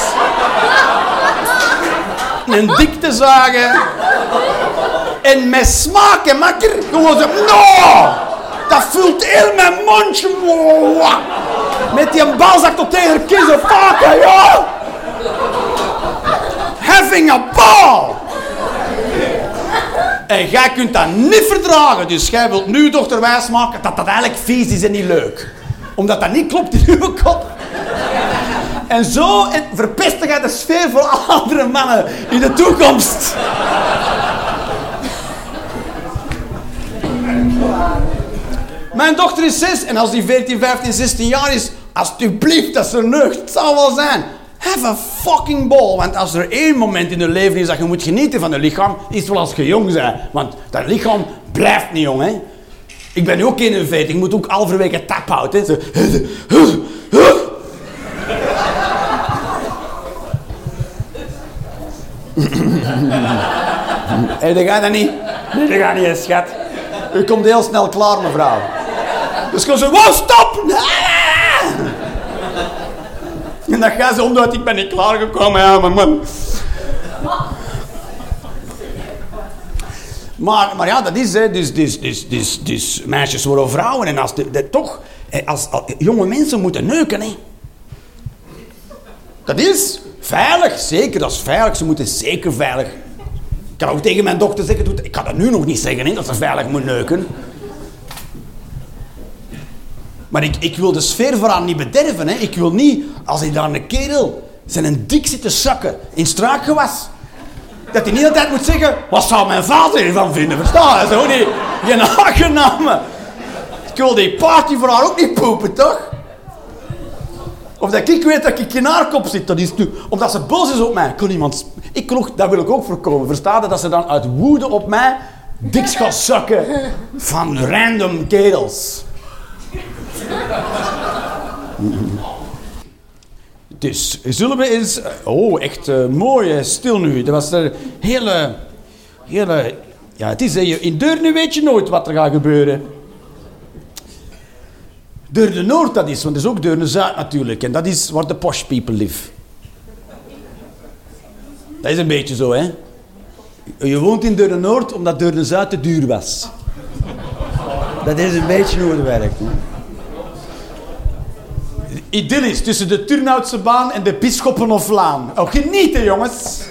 Speaker 1: Een dik te zagen. En met smaak en makker gewoon zo... No! Dat vult heel mijn mondje. Met die balzak tot tegen kiezen. Fuck, ja! having a ball. En jij kunt dat niet verdragen. Dus jij wilt nu dochter wijsmaken dat dat eigenlijk vies is en niet leuk. Omdat dat niet klopt in uw kop. En zo verpest jij de sfeer voor alle andere mannen in de toekomst. Mijn dochter is 6 en als die 14, 15, 16 jaar is, alsjeblieft, dat ze nucht. Het zal wel zijn. Have a fucking ball. Want als er één moment in je leven is dat je moet genieten van je lichaam, is het wel als je jong bent. Want dat lichaam blijft niet jong, hè. Ik ben nu ook 41, ik moet ook halverwege tap houden. Hè. Dat gaat dat niet. Nee, dat gaat niet, schat. U komt heel snel klaar, mevrouw. Dus ik zo, wow, stop! En dan gaat ze omdat ik ben niet klaargekomen. Ja, maar man. Maar, maar ja, dat is, hè. Dus, dus, dus, dus, dus meisjes worden vrouwen. En als de, de, toch, als, als, jonge mensen moeten neuken, hè. Dat is veilig, zeker, dat is veilig. Ze moeten zeker veilig. Ik kan ook tegen mijn dokter zeggen, ik kan dat nu nog niet zeggen, dat ze veilig moet neuken. Maar ik, ik wil de sfeer vooraan niet bederven. Hè. Ik wil niet, als hij daar een kerel zijn een dik zit te zakken in straakgewas, dat hij niet altijd moet zeggen, wat zou mijn vader hiervan vinden? Verstaan je? Zo niet, geen aangename. Ik wil die party voor ook niet poepen, toch? Of dat ik weet dat ik in haar kop zit, dat is nu, omdat ze boos is op mij. Kon iemand, ik kon, dat wil ik ook voorkomen. Versta dat ze dan uit woede op mij dik gaat zakken van random kerels? Dus zullen we eens. Oh, echt uh, mooi, stil nu. Dat was een hele. hele ja, het is. In Deurne weet je nooit wat er gaat gebeuren. Deurne Noord dat is, want dat is ook Deurne Zuid natuurlijk. En dat is waar de posh people live. Dat is een beetje zo, hè? Je woont in Deurne Noord omdat Deurne Zuid te duur was. Dat is een beetje hoe het werkt. Hè? idyllisch tussen de Turnhoutse baan en de Bisschoppenhoflaan. Oh, genieten, jongens.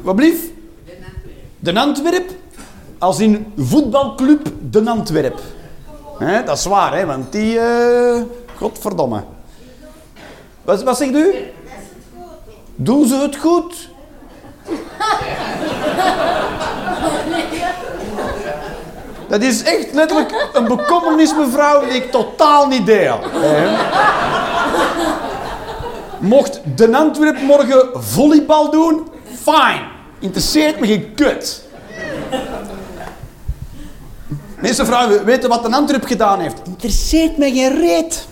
Speaker 1: Wat blief? De Antwerp. Als in voetbalclub De Antwerp. Dat is waar, hè, want die... Uh, godverdomme. Wat, wat zegt u? Doen ze het goed? Dat is echt letterlijk een bekommernis, mevrouw, die ik totaal niet deel. Mocht de Antwerp morgen volleybal doen, fine. Interesseert me geen kut. Meeste vrouwen weten wat de Antwerp gedaan heeft. Interesseert me geen reet.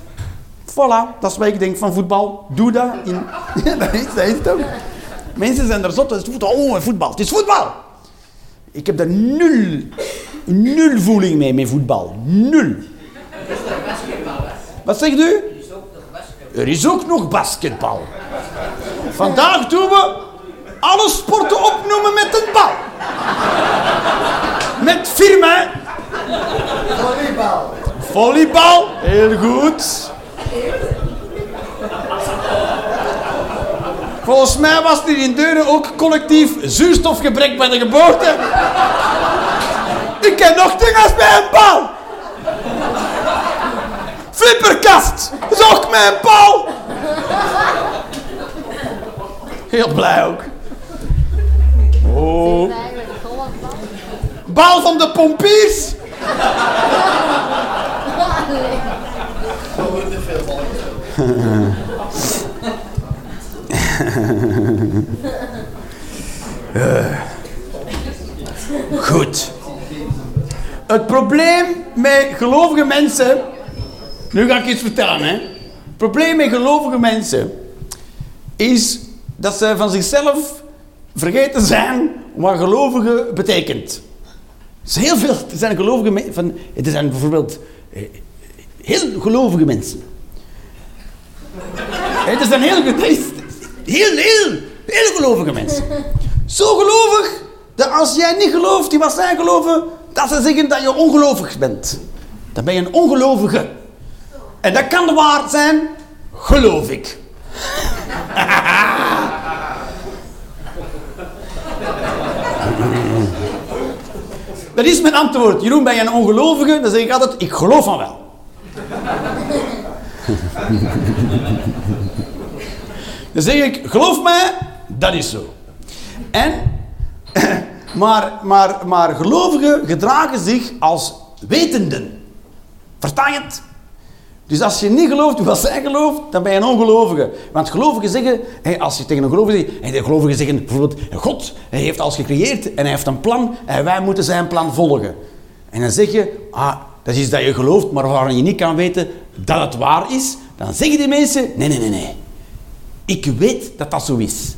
Speaker 1: Voilà, dat is wat ik denk van voetbal. Doe dat. In... dat, is, dat is het ook. Mensen zijn er zot. Het is. Oh, voetbal. Het is voetbal. Ik heb er nul nul voeling mee met voetbal. Nul. Wat zegt u? Er is ook nog basketbal. Vandaag doen we alle sporten opnoemen met een bal. Met firma.
Speaker 3: Volleybal.
Speaker 1: Volleybal, heel goed. Volgens mij was er in Deuren ook collectief zuurstofgebrek bij de geboorte. Ik ken nog dingen bij een bal. Flipperkast. Dat is ook mijn bal. Heel blij ook. Oh. Bal van de pompiers. Goed. Het probleem met gelovige mensen. Nu ga ik iets vertellen, hè. Het probleem met gelovige mensen is dat ze van zichzelf vergeten zijn wat gelovige betekent. Er zijn heel veel, er zijn gelovige mensen, er zijn bijvoorbeeld eh, heel gelovige mensen. Er zijn heel, heel, heel, heel gelovige mensen. Zo gelovig dat als jij niet gelooft die wat zij geloven, dat ze zeggen dat je ongelovig bent. Dan ben je een ongelovige. En dat kan de waard zijn, geloof ik. Dat is mijn antwoord. Jeroen, ben je een ongelovige? Dan zeg ik altijd, ik geloof van wel. Dan zeg ik, geloof mij, dat is zo. En, maar, maar, maar gelovigen gedragen zich als wetenden. Versta je het? Dus als je niet gelooft wat zij gelooft, dan ben je een ongelovige. Want gelovigen zeggen, als je tegen een gelovige zegt, de gelovigen zeggen bijvoorbeeld, God hij heeft alles gecreëerd en hij heeft een plan en wij moeten zijn plan volgen. En dan zeg je, ah, dat is dat je gelooft, maar waarvan je niet kan weten dat het waar is. Dan zeggen die mensen, nee, nee, nee, nee. Ik weet dat dat zo is.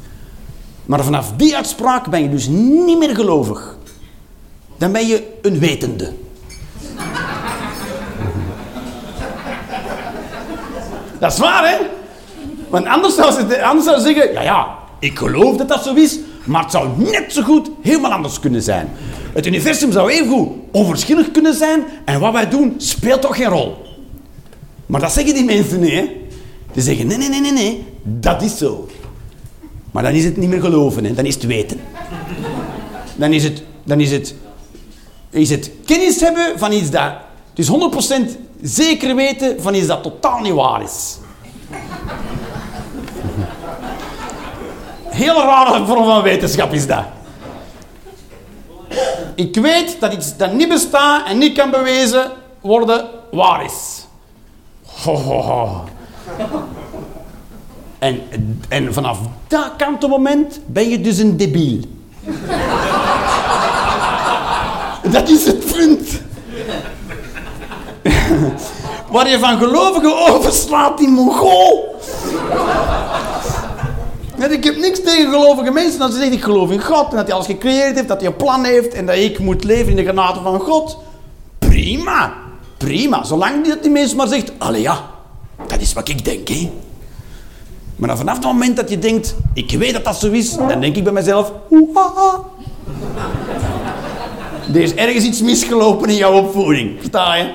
Speaker 1: Maar vanaf die uitspraak ben je dus niet meer gelovig. Dan ben je een wetende. Dat is waar, hè? Want anders zou ze, anders zou ze zeggen, ja, ja, ik geloof dat dat zo is, maar het zou net zo goed helemaal anders kunnen zijn. Het universum zou even goed onverschillig kunnen zijn en wat wij doen speelt toch geen rol. Maar dat zeggen die mensen niet, hè? Die zeggen, nee, nee, nee, nee, nee, dat is zo. Maar dan is het niet meer geloven, hè? dan is het weten. Dan is het, dan is het, is het kennis hebben van iets dat... Dus 100% zeker weten van iets dat totaal niet waar is. Heel rare vorm van wetenschap is dat. Ik weet dat iets dat niet bestaat en niet kan bewezen worden waar is. En, en vanaf dat kantenmoment ben je dus een debiel. dat is het punt. Waar je van gelovigen overslaat, die mongool. Ik heb niks tegen gelovige mensen. Als ze zeggen, ik geloof in God en dat hij alles gecreëerd heeft, dat hij een plan heeft en dat ik moet leven in de genade van God. Prima, prima. Zolang die dat die mensen maar zegt, allee ja, dat is wat ik denk. Maar vanaf het moment dat je denkt, ik weet dat dat zo is, dan denk ik bij mezelf, "Oeha." er is ergens iets misgelopen in jouw opvoeding. Versta je?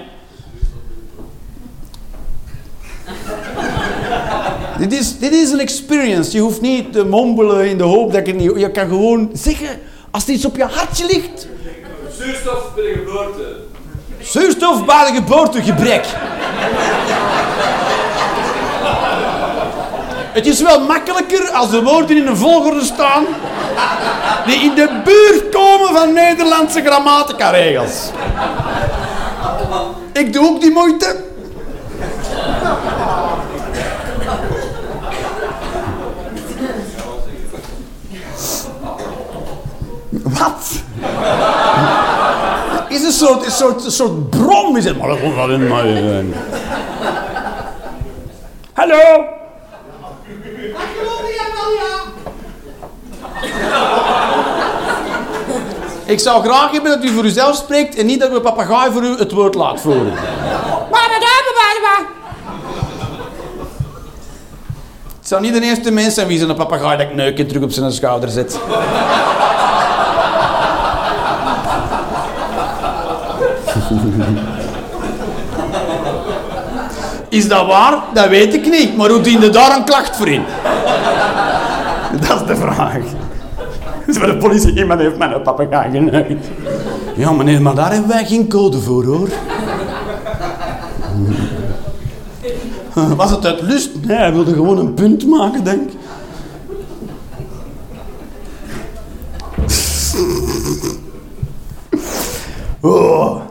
Speaker 1: Dit, is, dit is een experience. Je hoeft niet te mompelen in de hoop dat je het niet... Je kan gewoon zeggen, als er iets op je hartje ligt...
Speaker 3: Zuurstof bij de geboorte.
Speaker 1: Zuurstof bij de geboortegebrek. Het is wel makkelijker als de woorden in een volgorde staan die in de buurt komen van Nederlandse grammatica-regels. Ik doe ook die moeite. Soort, een soort, een soort brom is het. Maar dat komt wel in mij. Hallo? Ik zou graag hebben dat u voor uzelf spreekt en niet dat uw papegaai voor u het woord laat voeren. Het zou niet de eerste mens zijn wie zijn papegaai dat neukje terug op zijn schouder zet. Is dat waar? Dat weet ik niet. Maar hoe diende daar een klacht voor in? Dat is de vraag. Dus bij de politie, iemand heeft mijn papegaai geneukt. Ja meneer, maar daar hebben wij geen code voor hoor. Was het uit lust? Nee, hij wilde gewoon een punt maken, denk ik. Oh.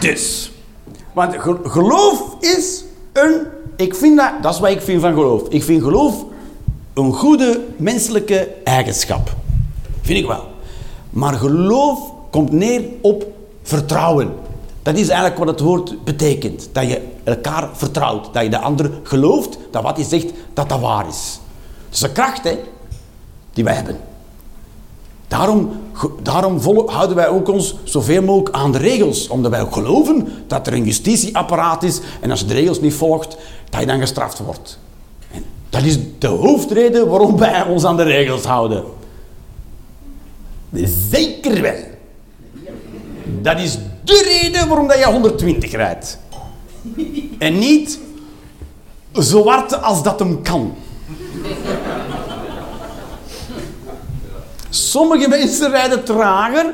Speaker 1: Dus. Want ge- geloof is een... Ik vind dat... Dat is wat ik vind van geloof. Ik vind geloof een goede menselijke eigenschap. Vind ik wel. Maar geloof komt neer op vertrouwen. Dat is eigenlijk wat het woord betekent. Dat je elkaar vertrouwt. Dat je de ander gelooft dat wat hij zegt, dat dat waar is. Dat is een kracht, hè. Die wij hebben. Daarom, daarom houden wij ook ons zoveel mogelijk aan de regels. Omdat wij geloven dat er een justitieapparaat is. En als je de regels niet volgt, dat je dan gestraft wordt. Dat is de hoofdreden waarom wij ons aan de regels houden. Zeker wel. Dat is de reden waarom je 120 rijdt. En niet zo als dat hem kan. Sommige mensen rijden trager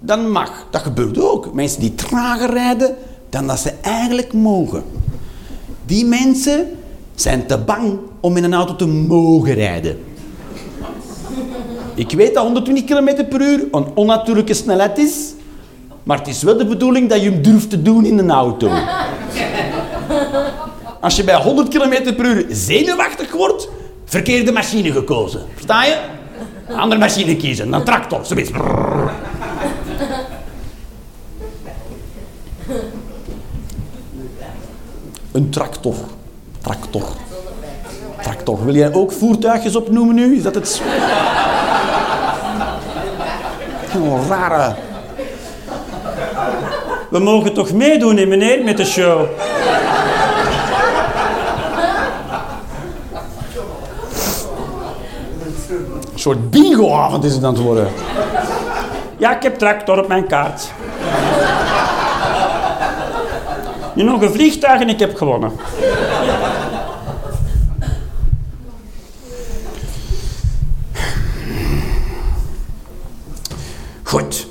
Speaker 1: dan mag. Dat gebeurt ook. Mensen die trager rijden dan dat ze eigenlijk mogen. Die mensen zijn te bang om in een auto te mogen rijden. Ik weet dat 120 km per uur een onnatuurlijke snelheid is, maar het is wel de bedoeling dat je hem durft te doen in een auto. Als je bij 100 km per uur zenuwachtig wordt, verkeerde machine gekozen. Versta je? Een andere machine kiezen, een tractor, zoiets. Een tractor. Tractor. Tractor. Wil jij ook voertuigjes opnoemen nu? Is dat het... Oh, rare...
Speaker 5: We mogen toch meedoen, meneer, met de show?
Speaker 1: Een soort bingoavond is het aan het worden.
Speaker 5: Ja, ik heb tractor op mijn kaart. Nu nog een vliegtuig en ik heb gewonnen.
Speaker 1: Goed.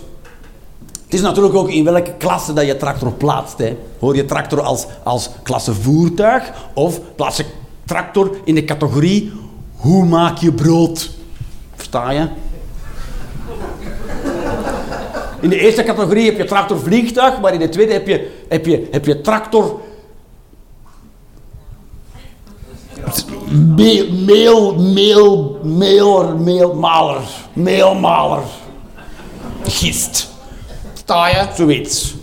Speaker 1: Het is natuurlijk ook in welke klasse dat je tractor plaatst. Hè. Hoor je tractor als, als klasse voertuig of plaats je tractor in de categorie hoe maak je brood? Versta? In de eerste categorie heb je tractor vliegtuig, maar in de tweede heb je, heb je, heb je tractor meel, meel, meel, meeler, meelmaler, meelmaler, gist. Je? Zoiets.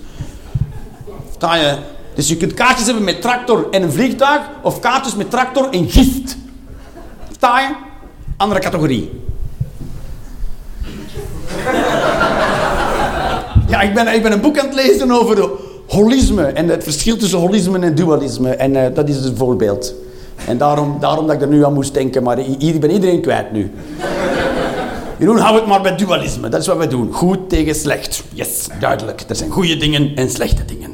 Speaker 1: Je? Dus je kunt kaartjes hebben met tractor en een vliegtuig, of kaartjes met tractor en gist. Je? Andere categorie. Ja, ik ben, ik ben een boek aan het lezen over holisme en het verschil tussen holisme en dualisme. En eh, dat is een voorbeeld. En daarom, daarom dat ik er nu aan moest denken, maar ik ben iedereen kwijt nu. Jeroen, hou het maar bij dualisme. Dat is wat we doen. Goed tegen slecht. Yes, duidelijk. Er zijn goede dingen en slechte dingen.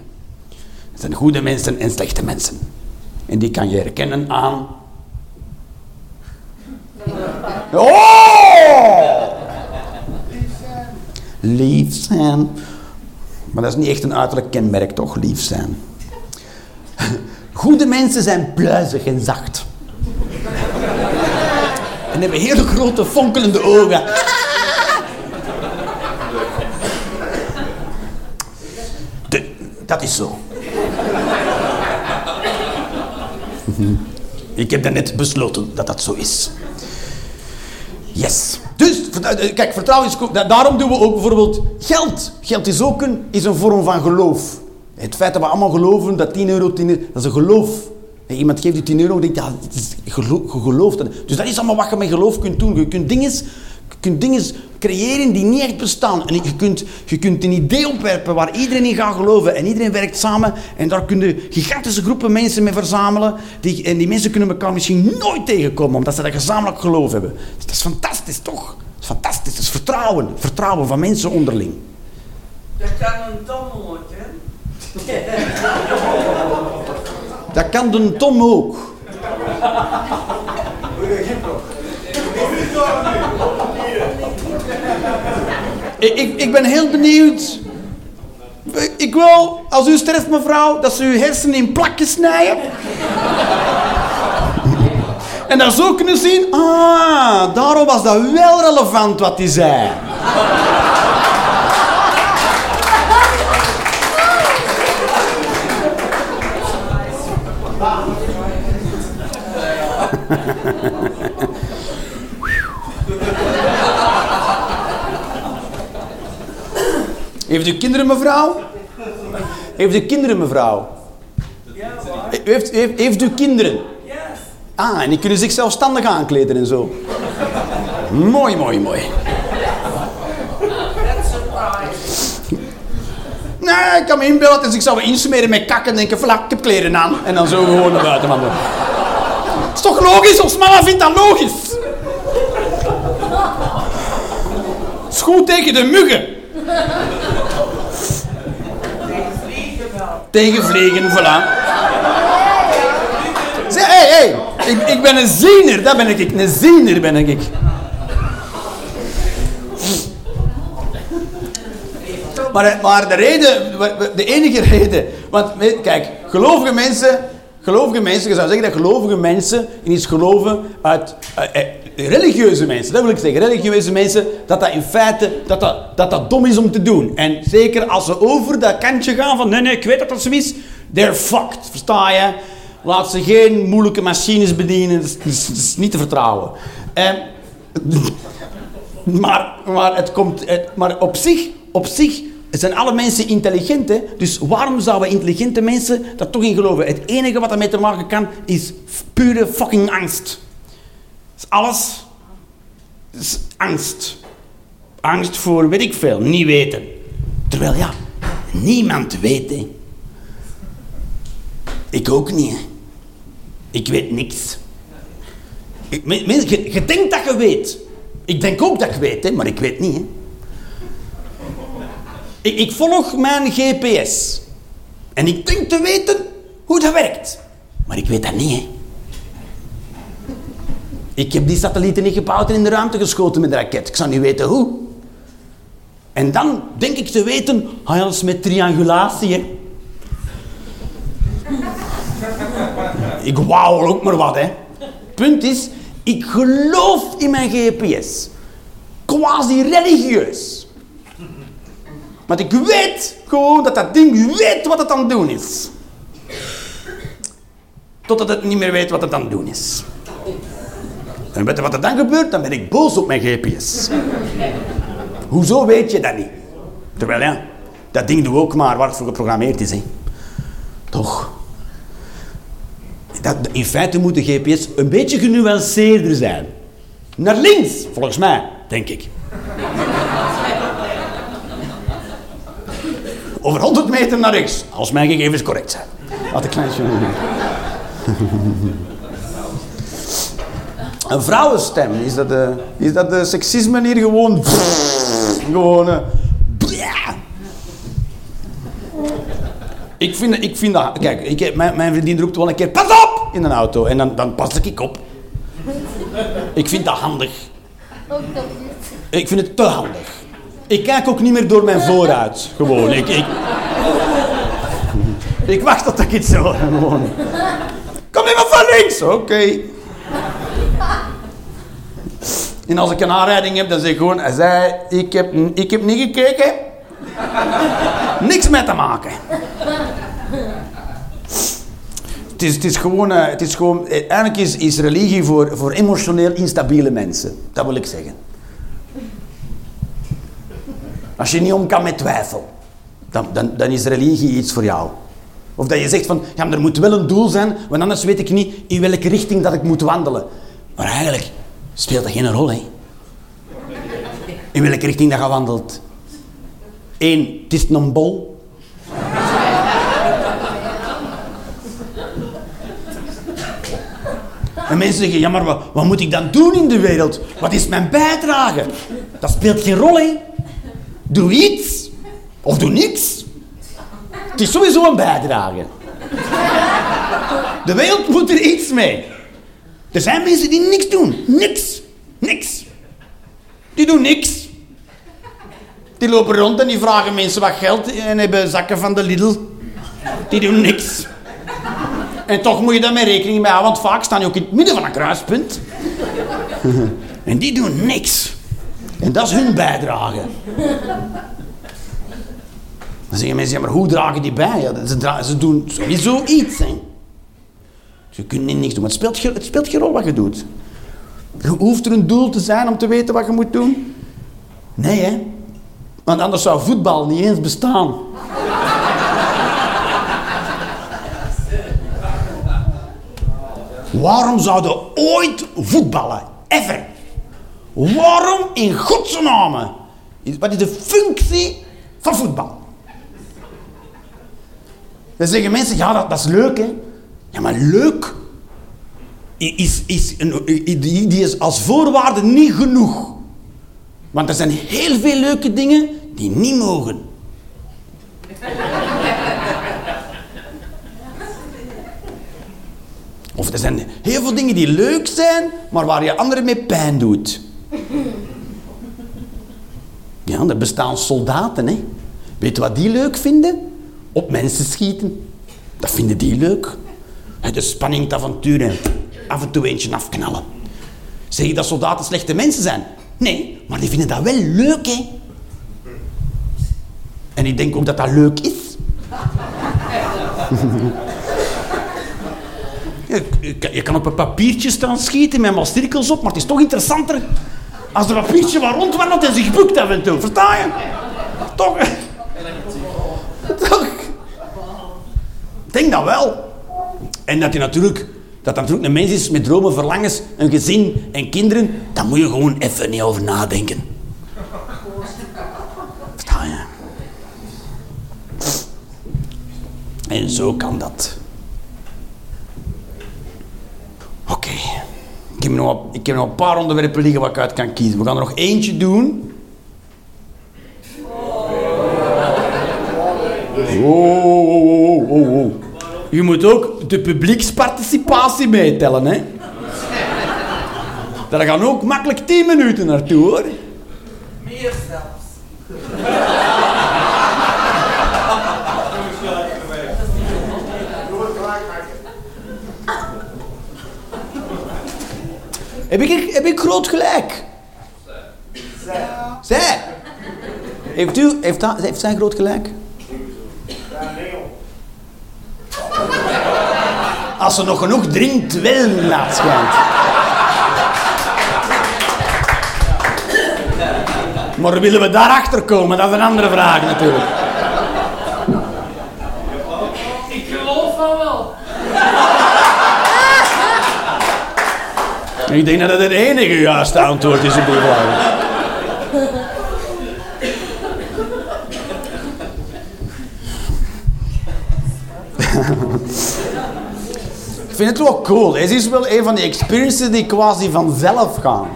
Speaker 1: Er zijn goede mensen en slechte mensen. En die kan je herkennen aan... Oh! Lief zijn. Maar dat is niet echt een uiterlijk kenmerk, toch? Lief zijn. Goede mensen zijn pluizig en zacht. En hebben hele grote fonkelende ogen. Dat is zo. Ik heb net besloten dat dat zo is. Yes. Eh, kijk, vertrouwen is... Daarom doen we ook bijvoorbeeld geld. Geld is ook een, is een vorm van geloof. Het feit dat we allemaal geloven dat 10 euro 10 euro... Dat is een geloof. En iemand geeft je 10 euro en denkt, ja, het is, je gelo- je gelooft dat. Dus dat is allemaal wat je met geloof kunt doen. Je kunt dingen, je kunt dingen creëren die niet echt bestaan. En je kunt, je kunt een idee opwerpen waar iedereen in gaat geloven. En iedereen werkt samen. En daar kunnen gigantische groepen mensen mee verzamelen. Die, en die mensen kunnen elkaar misschien nooit tegenkomen, omdat ze dat gezamenlijk geloof hebben. Dat is fantastisch, toch? Is fantastisch. Dat is vertrouwen. Vertrouwen van mensen onderling.
Speaker 2: Dat kan een tom ook, hè?
Speaker 1: Dat kan de Tom ook. Ik, ik, ik ben heel benieuwd. Ik wil, als u stress mevrouw, dat ze uw hersenen in plakjes snijden. En dan zo kunnen zien, ah, daarom was dat wel relevant wat hij zei. Heeft u kinderen, mevrouw? Heeft u kinderen, mevrouw? Heeft, heeft, heeft u kinderen? Ah, en die kunnen zich zelfstandig aankleden en zo. Mooi, mooi, mooi. Nee, ik kan me inbeelden ze zichzelf insmeren met kakken en denken, vlak, ik heb kleren aan. En dan zo gewoon naar buiten wandelen. is toch logisch? Ons mama vindt dat logisch. is goed tegen de muggen.
Speaker 2: Vliegen wel.
Speaker 1: Tegen vliegen, voilà. Zeg, hé, hé. Ik, ik ben een ziener, dat ben ik. Een ziener ben ik. Maar, maar de reden, de enige reden, want kijk, gelovige mensen, gelovige mensen, je zou zeggen dat gelovige mensen in iets geloven uit eh, eh, religieuze mensen, dat wil ik zeggen, religieuze mensen, dat dat in feite, dat dat, dat dat dom is om te doen. En zeker als ze over dat kantje gaan van, nee, nee, ik weet dat dat zo is, they're fucked, versta je? Laat ze geen moeilijke machines bedienen, dat is, dat is- dat niet te vertrouwen. En, maar, maar, het komt, maar op zich, op zich zijn alle mensen intelligent. Hè? Dus waarom zouden intelligente mensen daar toch in geloven? Het enige wat daarmee te maken kan, is pure fucking angst. Is alles is angst. Angst voor, weet ik veel, niet weten. Terwijl ja, niemand weet. Ik ook niet. Ik weet niks. Je, denkt dat je weet. Ik denk ook dat ik weet, hè, maar ik weet niet. Hè. Ik, ik volg mijn GPS. En ik denk te weten hoe dat werkt. Maar ik weet dat niet, hè. Ik heb die satellieten niet gebouwd en in de ruimte geschoten met een raket. Ik zou niet weten hoe. En dan denk ik te weten, ah dat is met triangulatie, hè. Ik wauw ook maar wat, hè. Punt is, ik geloof in mijn GPS. Quasi religieus. Want ik weet gewoon dat dat ding weet wat het aan het doen is. Totdat het niet meer weet wat het aan het doen is. En weet wat er dan gebeurt? Dan ben ik boos op mijn GPS. Hoezo weet je dat niet? Terwijl ja, dat ding doet ook maar waar het voor geprogrammeerd is. Hè. Toch? Dat, in feite moet de GPS een beetje genuanceerder zijn. Naar links, volgens mij, denk ik. Over 100 meter naar rechts, als mijn gegevens correct zijn. Laat een klein Een vrouwenstem, is dat, de, is dat de seksisme hier gewoon... Gewoon... eh, blah. Ik vind, ik vind dat... Kijk, ik, mijn, mijn vriendin roept wel een keer... Pas op! In een auto. En dan, dan pas ik op. Ik vind dat handig. Ik vind het te handig. Ik kijk ook niet meer door mijn vooruit. Gewoon. Ik, ik, ik wacht tot ik iets hoor. Gewoon. Kom even van links. Oké. En als ik een aanrijding heb, dan zeg ik gewoon... Hij zei, ik heb, ik heb niet gekeken. Niks mee te maken. Het is, het is gewoon... eh, Het is gewoon eh, eigenlijk is, is religie voor, voor emotioneel instabiele mensen. Dat wil ik zeggen. Als je niet om kan met twijfel, dan, dan, dan is religie iets voor jou. Of dat je zegt van, ja, er moet wel een doel zijn, want anders weet ik niet in welke richting dat ik moet wandelen. Maar eigenlijk speelt dat geen rol, hè. In welke richting dat je wandelt. Eén, het is een bol. En mensen zeggen, ja maar wat, moet ik dan doen in de wereld? Wat is mijn bijdrage? Dat speelt geen rol, hè. Doe iets. Of doe niks. Het is sowieso een bijdrage. De wereld moet er iets mee. Er zijn mensen die niks doen. Niks. Niks. Die doen niks. Die lopen rond en die vragen mensen wat geld en hebben zakken van de Lidl. Die doen niks. En toch moet je daarmee rekening mee houden, want vaak staan die ook in het midden van een kruispunt. En die doen niks. En dat is hun bijdrage. Dan zeggen mensen, maar hoe dragen die bij? Ja, ze, doen sowieso iets. Hè. Ze kunnen niet niks doen, het speelt, het speelt geen rol wat je doet. Je hoeft er een doel te zijn om te weten wat je moet doen. Nee, hè. Want anders zou voetbal niet eens bestaan. Waarom zouden ooit voetballen? Ever. Waarom in godsnaam? Wat is de functie van voetbal? Dan zeggen mensen, ja, dat, is leuk, hè. Ja, maar leuk is, is een, die is als voorwaarde niet genoeg. Want er zijn heel veel leuke dingen die niet mogen. Of er zijn heel veel dingen die leuk zijn, maar waar je anderen mee pijn doet. Ja, er bestaan soldaten, hè. Weet je wat die leuk vinden? Op mensen schieten. Dat vinden die leuk. De spanning, het af en toe eentje afknallen. Zeg je dat soldaten slechte mensen zijn? Nee, maar die vinden dat wel leuk, hè? En ik denk ook dat dat leuk is. Je, je kan- je op een papiertje staan schieten met maar cirkels op, maar het is toch interessanter als een papiertje wat rondwandelt en zich bukt af. Versta je? Toch? Toch? Ik denk dat wel. En dat hij natuurlijk, dat natuurlijk een mens is met dromen, verlangens, een gezin en kinderen, daar moet je gewoon even niet over nadenken. Versta je? En zo kan dat. Oké. Ik, heb nog, ik een paar onderwerpen liggen waar ik uit kan kiezen. We gaan er nog eentje doen. Oh, oh, oh, oh, oh. Je moet ook de publieksparticipatie meetellen, hè? Daar gaan ook makkelijk 10 minuten naartoe, hoor.
Speaker 2: Meer zelfs.
Speaker 1: Heb ik, heb ik groot gelijk? Zij. Heeft, u, heeft, dat, heeft zij groot gelijk? Als ze nog genoeg drinkt, wel laat schijnt. Maar willen we daarachter komen? Dat is een andere vraag natuurlijk.
Speaker 2: Ik geloof van wel.
Speaker 1: Ik denk dat het het enige juiste antwoord is op die vraag. Ik vind het wel cool. Het is wel een van die experiences die quasi vanzelf gaan.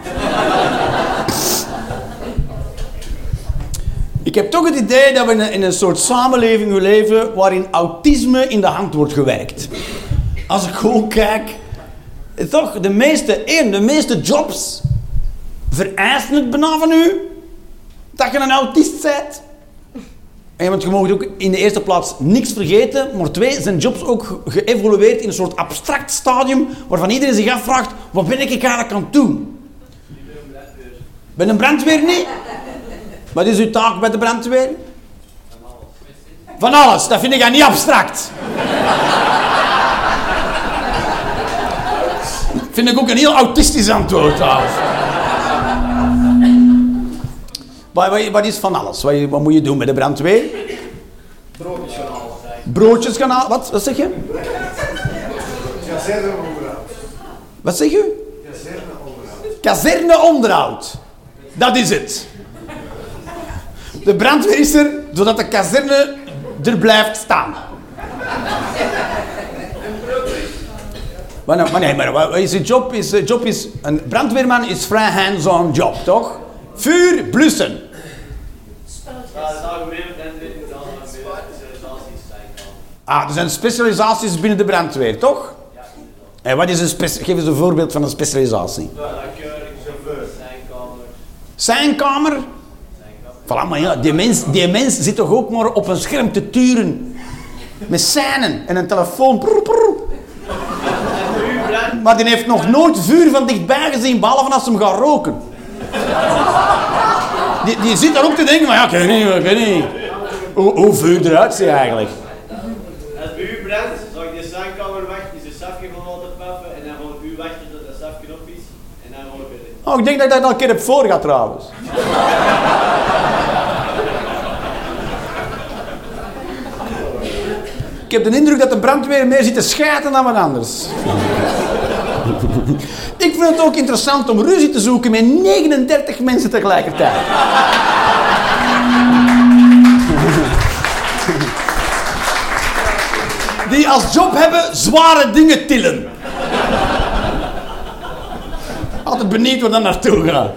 Speaker 1: Ik heb toch het idee dat we in een, in een soort samenleving leven waarin autisme in de hand wordt gewerkt. Als ik gewoon kijk, toch, de meeste, de meeste jobs vereisen het bijna van u dat je een autist bent. En want je mag ook in de eerste plaats niks vergeten, maar twee, zijn jobs ook ge- geëvolueerd in een soort abstract stadium waarvan iedereen zich afvraagt, wat ben ik eigenlijk aan het doen? Ben een brandweer niet? Wat is uw taak bij de brandweer? Van alles, dat vind ik niet abstract. Vind ik ook een heel autistisch antwoord trouwens. Wat, wat, wat is van alles? Wat, wat moet je doen met de brandweer?
Speaker 3: Broodjes gaan halen.
Speaker 1: Broodjes gaan halen. Wat, wat zeg je? Wat zeg je? Kazerneonderhoud. Dat is het. De brandweer is er zodat de kazerne er blijft staan. Maar, nou, maar nee, maar wat is job? Is, de job is, een brandweerman is vrij hands-on job, toch? Vuur, blussen.
Speaker 6: Ja.
Speaker 1: Ah, er zijn specialisaties binnen de brandweer, toch? En wat is een Geef eens een voorbeeld van een specialisatie.
Speaker 6: Ja, zijnkamer,
Speaker 1: Zijnkamer. Voilà, maar ja, die mens, die mens zit toch ook maar op een scherm te turen. Met seinen en een telefoon. Maar die heeft nog nooit vuur van dichtbij gezien, behalve als ze hem gaat roken. Die, die zit daar ook te denken, maar ja, ik weet niet, ik weet niet. Hoe, hoe vuur eruit ziet eigenlijk.
Speaker 6: Als bij u brandt, zou ik de zijnkamer weg, is de safje van laten puffen en dan gewoon u weg dat de safje op is en dan gewoon weer.
Speaker 1: Oh, ik denk dat ik dat al een keer heb voorgehad trouwens. Ik heb de indruk dat de brandweer meer zit te schijten dan wat anders. Ik vind het ook interessant om ruzie te zoeken met 39 mensen tegelijkertijd. Die als job hebben zware dingen tillen. Altijd benieuwd waar dat naartoe gaat.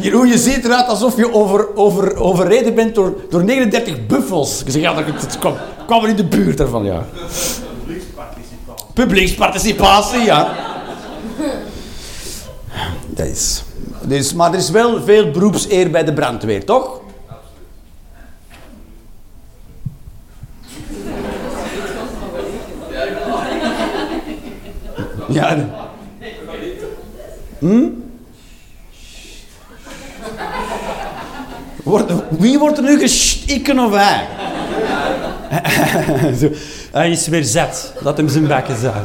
Speaker 1: Jeroen, je ziet eruit alsof je over, over, overreden bent door, door 39 buffels. Ik zeg, ja, dat, dat kwam, kwam er in de buurt daarvan, ja. Publieksparticipatie, ja. Dat is. Dus, maar er is wel veel beroepseer bij de brandweer, toch? Ja. Hm? Wordt, wie wordt er nu gestikken of hij? Zo, Hij is weer zet. Laat hem zijn bekken zijn.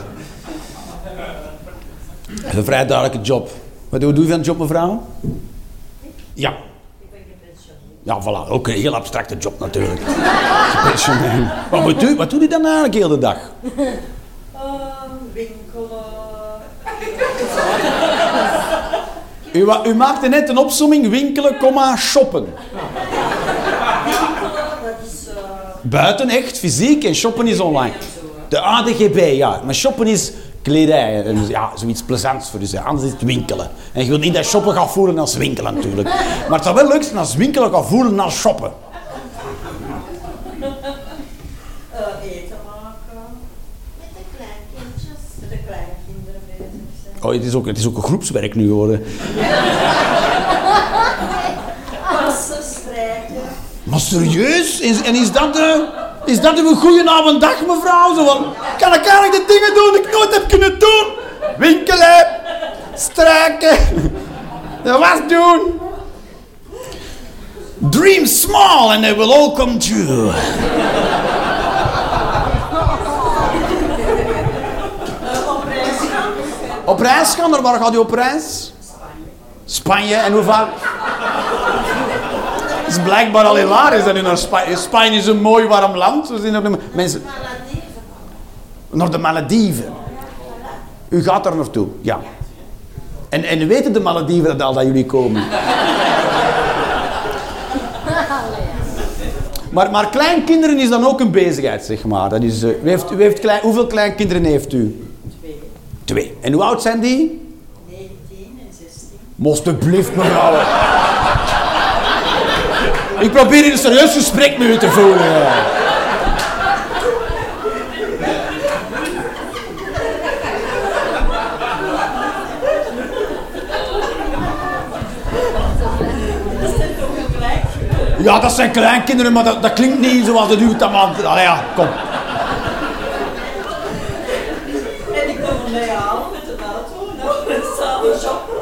Speaker 1: Dat is een vrij duidelijke job. Wat doe doe je van een job, mevrouw? Ja. Ja, voilà. Ook een heel abstracte job natuurlijk. Wat, u, wat doet u dan eigenlijk heel de dag?
Speaker 2: winkelen.
Speaker 1: U, u maakte net een opsomming winkelen, comma, shoppen. Buiten echt, fysiek en shoppen is online. De ADGB, ja. Maar shoppen is kledij. En dus, ja, zoiets plezants voor u. Anders is het winkelen. En je wilt niet dat shoppen gaat voelen als winkelen natuurlijk. Maar het zou wel leuk zijn als winkelen gaat voelen als shoppen.
Speaker 2: eh, eten maken.
Speaker 4: Met de kleinkindjes.
Speaker 2: Met de kleinkinderen bezig zijn.
Speaker 1: Oh, het is ook, het is ook een groepswerk nu geworden. Maar serieus? Is, en is dat de... Is dat een goede avond dag, mevrouw? Zo van, kan ik eigenlijk de dingen doen die ik nooit heb kunnen doen? Winkelen, strijken, de was doen. Dream small and they will all come true.
Speaker 2: Eh, op reis gaan.
Speaker 1: Op reis gaan, waar gaat u op reis? Spanje. En hoe vaak? Het is blijkbaar al hilarisch dat u naar Spanje... Spanje is een mooi warm land. Er nu- mensen... Naar de Malediven. U gaat daar naartoe, ja. En, en weten de Malediven dat al dat jullie komen? Maar, maar kleinkinderen is dan ook een bezigheid, zeg maar. Dat is, eh, u heeft, u heeft klein, hoeveel kleinkinderen heeft u?
Speaker 2: Twee.
Speaker 1: En hoe oud zijn die?
Speaker 2: 19 en 16.
Speaker 1: Alsjeblieft, mevrouw. Ik probeer hier een serieus gesprek met u te voeren. Ja, dat zijn kleinkinderen, maar dat, dat klinkt niet zoals het dan aan. Allee, ja, kom.
Speaker 2: En ik kom mij halen met de auto. Nou, samen shoppen.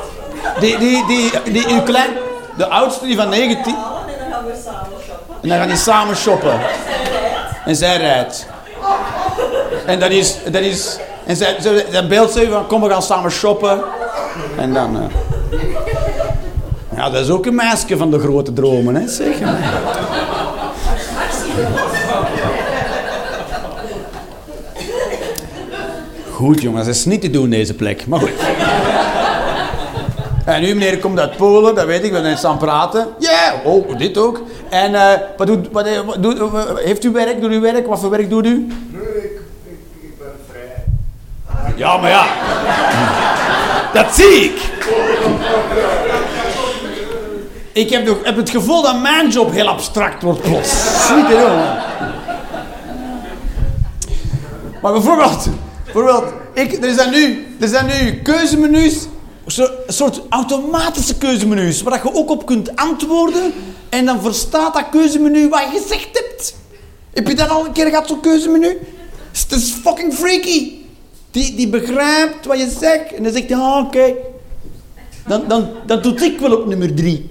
Speaker 1: Die, die, die, die, uw klein, de oudste, die van 19.
Speaker 2: Halen en dan gaan we samen shoppen.
Speaker 1: En dan gaan die samen shoppen.
Speaker 2: Zij rijdt.
Speaker 1: En zij rijdt. En dat is, dat is, en zij, dat beeld ze van, kom we gaan samen shoppen. En dan, eh. ja, dat is ook een meisje van de grote dromen, hè, zeg. Goed jongens, dat is niet te doen deze plek, maar goed. En nu meneer komt uit Polen, dat weet ik, we zijn staan praten. Ja, oh, dit ook. En eh, wat doet, wat, eh, doet, eh, heeft u werk, doet u werk? Wat voor werk doet u?
Speaker 7: Nee, ik, ik, ik ben vrij.
Speaker 1: Ja, maar ja. Dat zie ik. Ik heb, nog, heb het gevoel dat mijn job heel abstract wordt plots. Niet te doen. Maar bijvoorbeeld, bijvoorbeeld ik, er, zijn nu, er zijn nu keuzemenu's, een soort automatische keuzemenu's, waar je ook op kunt antwoorden en dan verstaat dat keuzemenu wat je gezegd hebt. Heb je dat al een keer gehad, zo'n keuzemenu? Het is fucking freaky. Die, die begrijpt wat je zegt en dan zegt hij, ah, oké. Dan, dan, dan doet ik wel op nummer drie.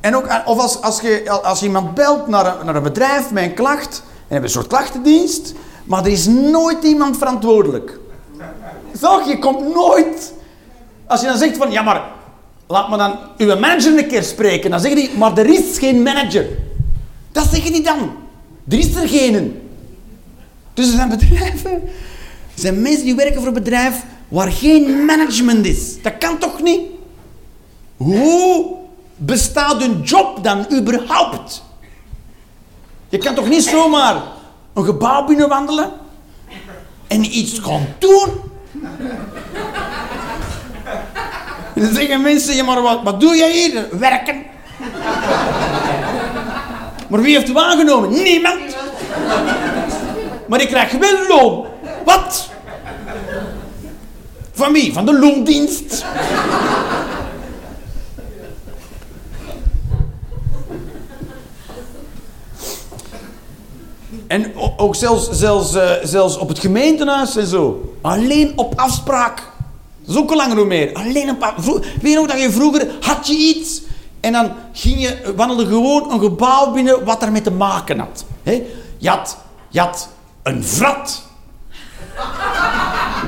Speaker 1: En ook, of als, als, je, als iemand belt naar een, naar een bedrijf met een klacht, en hebt een soort klachtendienst, maar er is nooit iemand verantwoordelijk. Zag, je komt nooit. Als je dan zegt van, ja maar, laat me dan uw manager een keer spreken, dan zeggen die, maar er is geen manager. Dat zeggen die dan. Er is er geen. Dus er zijn bedrijven, er zijn mensen die werken voor een bedrijf waar geen management is. Dat kan toch niet? Hoe bestaat een job dan überhaupt? Je kan toch niet zomaar een gebouw binnenwandelen en iets gaan doen? En dan zeggen mensen, ja maar wat, wat doe jij hier? Werken. Maar wie heeft u aangenomen? Niemand. Maar ik krijg wel loon. Wat? Van wie? Van de loondienst. En ook zelfs, zelfs, eh, zelfs op het gemeentehuis en zo. Alleen op afspraak. Dat is ook langer hoe meer. Alleen afspraak. Vro- Weet je nog dat je vroeger had je iets en dan ging je, wandelde gewoon een gebouw binnen wat ermee te maken had. Hè? Je, had je had een vrat.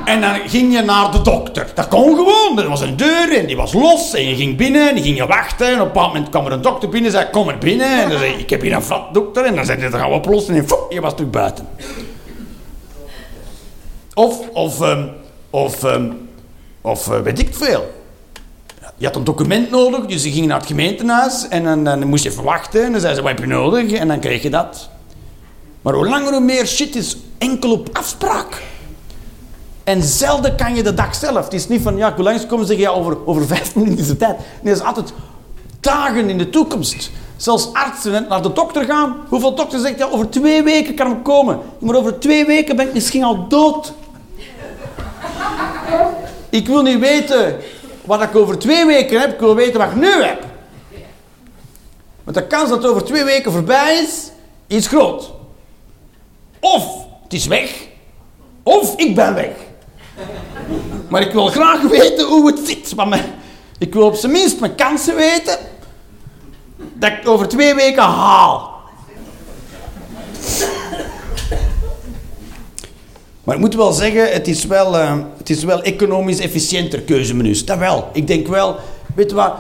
Speaker 1: En dan ging je naar de dokter. Dat kon gewoon. Er was een deur en die was los. En je ging binnen en die ging je wachten. En op een bepaald moment kwam er een dokter binnen en zei: Kom er binnen. En dan zei je: Ik heb hier een vrat, dokter. En dan zei hij: Dat gaan we oplossen. En je was terug buiten. Of, of, ehm, of, ehm, of eh, weet ik veel. Je had een document nodig, dus je ging naar het gemeentehuis. En dan, dan moest je even wachten. En dan zei ze: Wat heb je nodig? En dan kreeg je dat. Maar hoe langer hoe meer shit is enkel op afspraak. En zelden kan je de dag zelf. Het is niet van, ja, ik wil langskomen zeggen, ja, over, over vijf minuten is tijd. Nee, het is altijd dagen in de toekomst. Zelfs artsen naar de dokter gaan. Hoeveel dokter zegt, ja, over twee weken kan ik komen. Maar over twee weken ben ik misschien al dood. Ik wil niet weten wat ik over twee weken heb. Ik wil weten wat ik nu heb. Want de kans dat het over twee weken voorbij is, is groot. Of het is weg, of ik ben weg. Maar ik wil graag weten hoe het zit. Want ik wil op zijn minst mijn kansen weten dat ik over twee weken haal. Maar ik moet wel zeggen, het is wel, eh, het is wel economisch efficiënter keuzemenu's. Dat wel. Ik denk wel, weet je wat,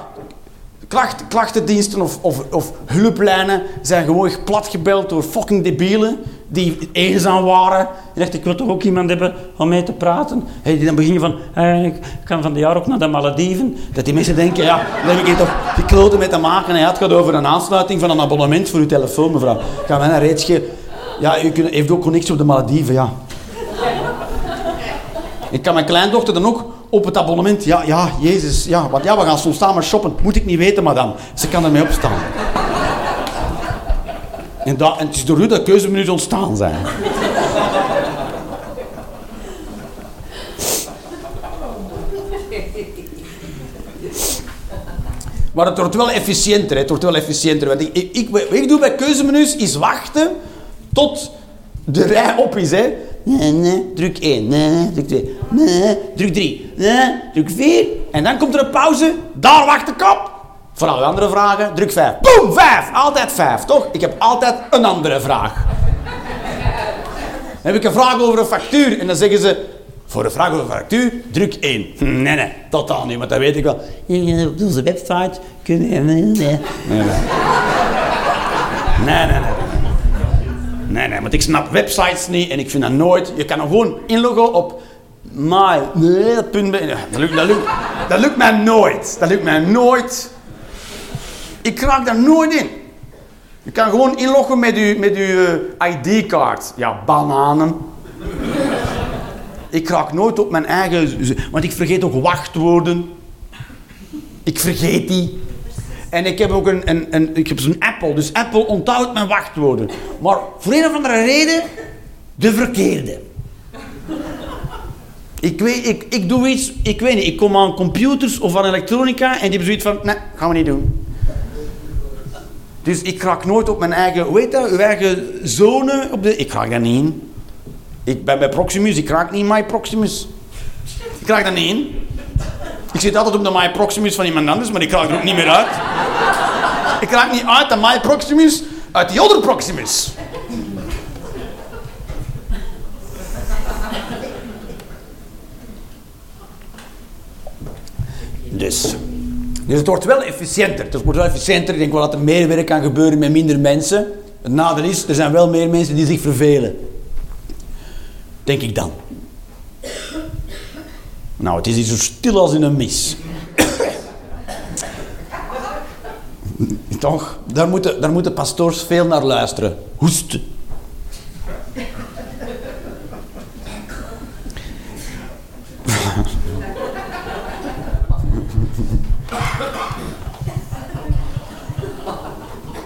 Speaker 1: klacht, klachtendiensten of, of, of hulplijnen zijn gewoon platgebeld door fucking debielen die eenzaam waren. Je dacht, ik wil toch ook iemand hebben om mee te praten. Hey, dan begin je van, eh, ik kan van de jaar ook naar de Malediven. Dat die mensen denken, ja, dan heb ik toch die kloten mee te maken. En het gaat over een aansluiting van een abonnement voor uw telefoon, mevrouw. Gaan wij een reetsje... Ja, u heeft ook connectie op de Malediven, ja. Ik kan mijn kleindochter dan ook op het abonnement. Ja, ja, Jezus, ja, want ja, we gaan soms samen shoppen. Moet ik niet weten, madame. Ze kan ermee opstaan. En, dat, en het is door u dat keuzemenu's ontstaan zijn. Maar het wordt wel efficiënter. Het wordt wel efficiënter. Want ik, ik, ik, wat ik doe bij keuzemenu's is wachten tot de rij op is. Hè. Nee, nee, druk 1. Nee, druk 2. Nee, druk 3. Nee, druk 4. En dan komt er een pauze. Daar wacht ik op. Voor alle andere vragen, druk 5. Boom, 5. Altijd 5, toch? Ik heb altijd een andere vraag. Dan heb ik een vraag over een factuur. En dan zeggen ze, voor een vraag over een factuur, druk 1. Nee, nee, totaal niet, want dat weet ik wel. Op onze website kunnen... Nee, nee. Nee, nee. Nee, nee, nee. Want ik snap websites niet en ik vind dat nooit... Je kan gewoon inloggen op my... Nee, dat dat lukt mij nooit. Dat lukt mij nooit. Ik raak daar nooit in. Je kan gewoon inloggen met je, met uw eh, ID-kaart. Ja, bananen. Ik raak nooit op mijn eigen... Want ik vergeet ook wachtwoorden. Ik vergeet die. En ik heb ook een, een, een, ik heb zo'n Apple. Dus Apple onthoudt mijn wachtwoorden. Maar voor een of andere reden... De verkeerde. Ik, weet, ik, ik doe iets... Ik weet niet. Ik kom aan computers of aan elektronica... En die hebben zoiets van... Nee, gaan we niet doen. Dus ik raak nooit op mijn eigen, heet dat, uw eigen zone op de... Ik raak daar niet in. Ik ben bij Proximus, ik raak niet in My Proximus. Ik raak daar niet in. Ik zit altijd op de My Proximus van iemand anders, maar ik raak er ook niet meer uit. Ik raak niet uit de My Proximus, uit die andere Proximus. Dus... Dus het wordt wel efficiënter. Het wordt wel efficiënter. Ik denk wel dat er meer werk kan gebeuren met minder mensen. Het nadeel is, er zijn wel meer mensen die zich vervelen. Denk ik dan. Nou, het is hier zo stil als in een mis. Toch? Daar moeten, daar moeten pastoors veel naar luisteren. Hoesten.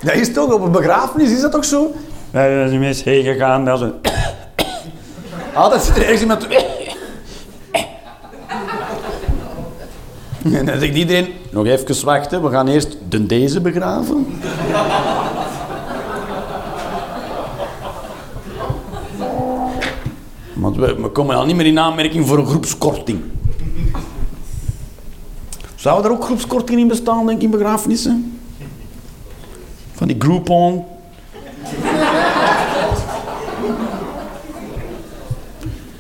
Speaker 1: Dat is toch, op een begrafenis is dat toch zo?
Speaker 5: Wij zijn eens heen gegaan, dat is een...
Speaker 1: Altijd zit er ergens iemand... En dan zegt iedereen, nog even wachten, we gaan eerst de deze begraven. Want we, we komen al niet meer in aanmerking voor een groepskorting. Zou er ook groepskortingen in bestaan, denk ik, in begrafenissen? Van die Groupon.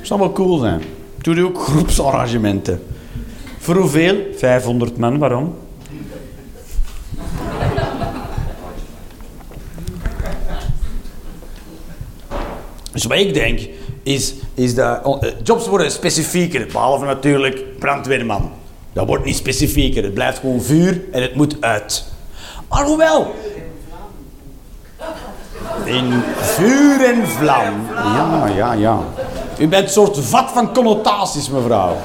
Speaker 1: Zou wel cool zijn. Doe je ook groepsarrangementen. Voor hoeveel?
Speaker 5: 500 man, waarom?
Speaker 1: Dus wat ik denk, is, is dat oh, eh, jobs worden specifieker. Behalve natuurlijk brandweerman. Dat wordt niet specifieker. Het blijft gewoon vuur en het moet uit. Maar hoewel. In vuur en vlam. Ja, ja, ja. U bent een soort vat van connotaties, mevrouw.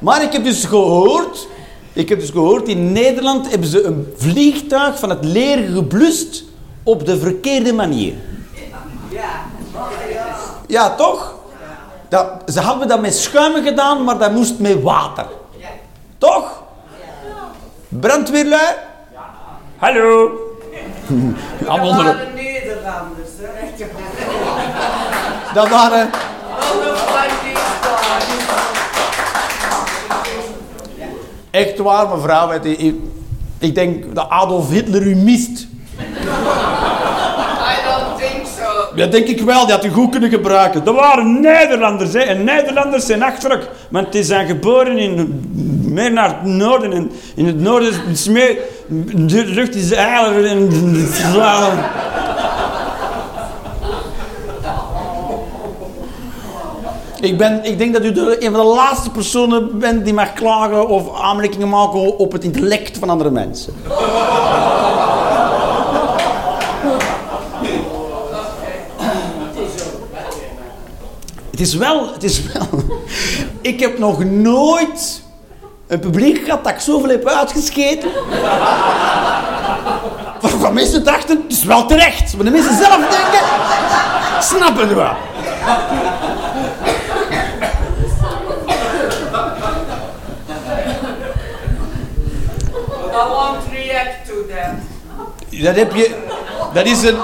Speaker 1: Maar ik heb dus gehoord... Ik heb dus gehoord, in Nederland hebben ze een vliegtuig van het leer geblust op de verkeerde manier. Ja, toch? Dat, ze hadden dat met schuim gedaan, maar dat moest met water. Toch? Brandweerlui?
Speaker 5: Hallo?
Speaker 1: Allemaal
Speaker 2: Dat waren Nederlanders, hè?
Speaker 1: Dat waren... Echt waar, mevrouw. Ik, ik denk dat Adolf Hitler u mist.
Speaker 2: I don't think so.
Speaker 1: Dat denk ik wel, die had u goed kunnen gebruiken.
Speaker 5: Dat waren Nederlanders, hè. En Nederlanders zijn achterlijk. Want die zijn geboren in... Meer naar het noorden. En in het noorden is het meer... De lucht is eiler en...
Speaker 1: Ik, ben, ik denk dat u een van de laatste personen bent die mag klagen of aanmerkingen maken op het intellect van andere mensen. Het is wel, het is wel. Ik heb nog nooit een publiek gehad dat ik zoveel heb uitgescheten. Waarvan mensen dachten, het is wel terecht. Maar de mensen zelf denken, snappen het wel.
Speaker 2: I won't react to that.
Speaker 1: Dat heb je... Dat is een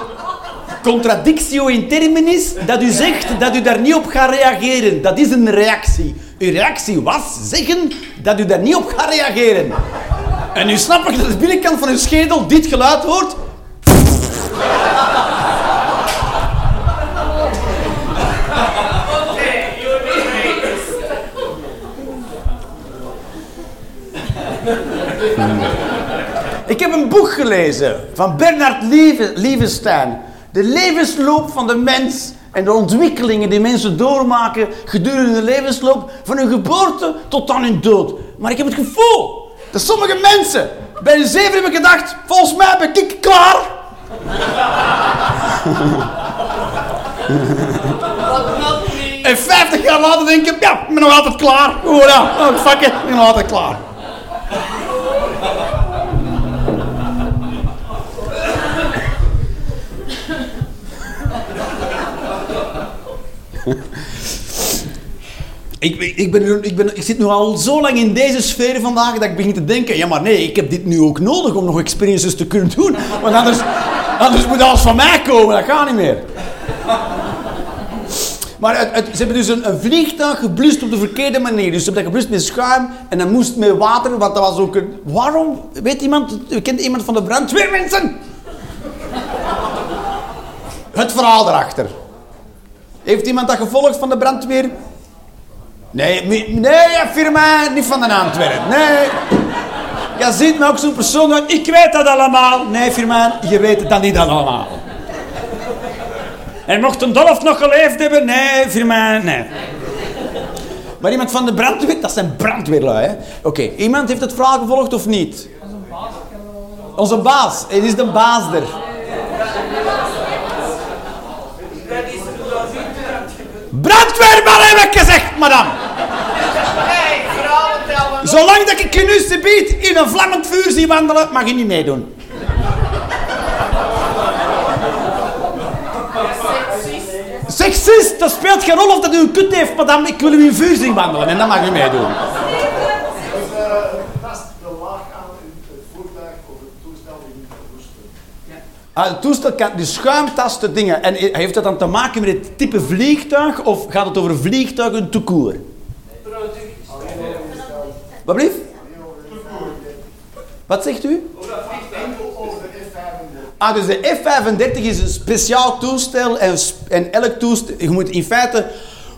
Speaker 1: contradictio in terminis dat u zegt dat u daar niet op gaat reageren. Dat is een reactie. Uw reactie was zeggen dat u daar niet op gaat reageren. En nu snap ik dat de binnenkant van uw schedel dit geluid hoort. Ik heb een boek gelezen van Bernard Lieve, Lievenstein. De levensloop van de mens en de ontwikkelingen die mensen doormaken gedurende de levensloop van hun geboorte tot aan hun dood. Maar ik heb het gevoel dat sommige mensen bij de zeven hebben gedacht, volgens mij ben ik klaar. En 50 jaar later denken, ja, ik ben nog altijd klaar. Oh ja, fuck it, ik ben nog altijd klaar. Ik, ik, ben, ik, ben, ik zit nu al zo lang in deze sfeer vandaag dat ik begin te denken, ja maar nee, ik heb dit nu ook nodig om nog experiences te kunnen doen. Want anders, anders moet alles van mij komen, dat gaat niet meer. Maar ze hebben dus een, vliegtuig geblust op de verkeerde manier. Dus ze hebben dat geblust met schuim en dan moest met water, want dat was ook een... Waarom? Weet iemand, kent iemand van de brandweer, mensen? Het verhaal erachter. Heeft iemand dat gevolgd van de brandweer? Nee, nee, firma, niet van de Antwerpen. Nee. Ja, ziet me ook zo'n persoon. Ik weet dat allemaal. Nee, firma, je weet dan niet allemaal.
Speaker 5: En mocht een Dolf nog geleefd hebben? Nee, firma, nee.
Speaker 1: Maar iemand van de brandweer, dat zijn brandweerlui? Oké, iemand heeft het verhaal gevolgd of niet? Onze baas. Het is de baas er.
Speaker 2: Dat.
Speaker 1: Brandweerman heb ik gezegd, madame. Zolang dat ik je nu bied in een vlammend vuur zie wandelen, mag je niet meedoen. Sexist, dat speelt geen rol of dat u een kut heeft, madame. Ik wil u in vuur zien wandelen en dan mag u meedoen. Ah, het toestel kan de schuimtasten dingen. En heeft dat dan te maken met het type vliegtuig of gaat het over vliegtuigen te? Wat blieft? Wat zegt u?
Speaker 7: Enkel over de F-35.
Speaker 1: Ah, dus de F-35 is een speciaal toestel en, en elk toestel... Je moet in feite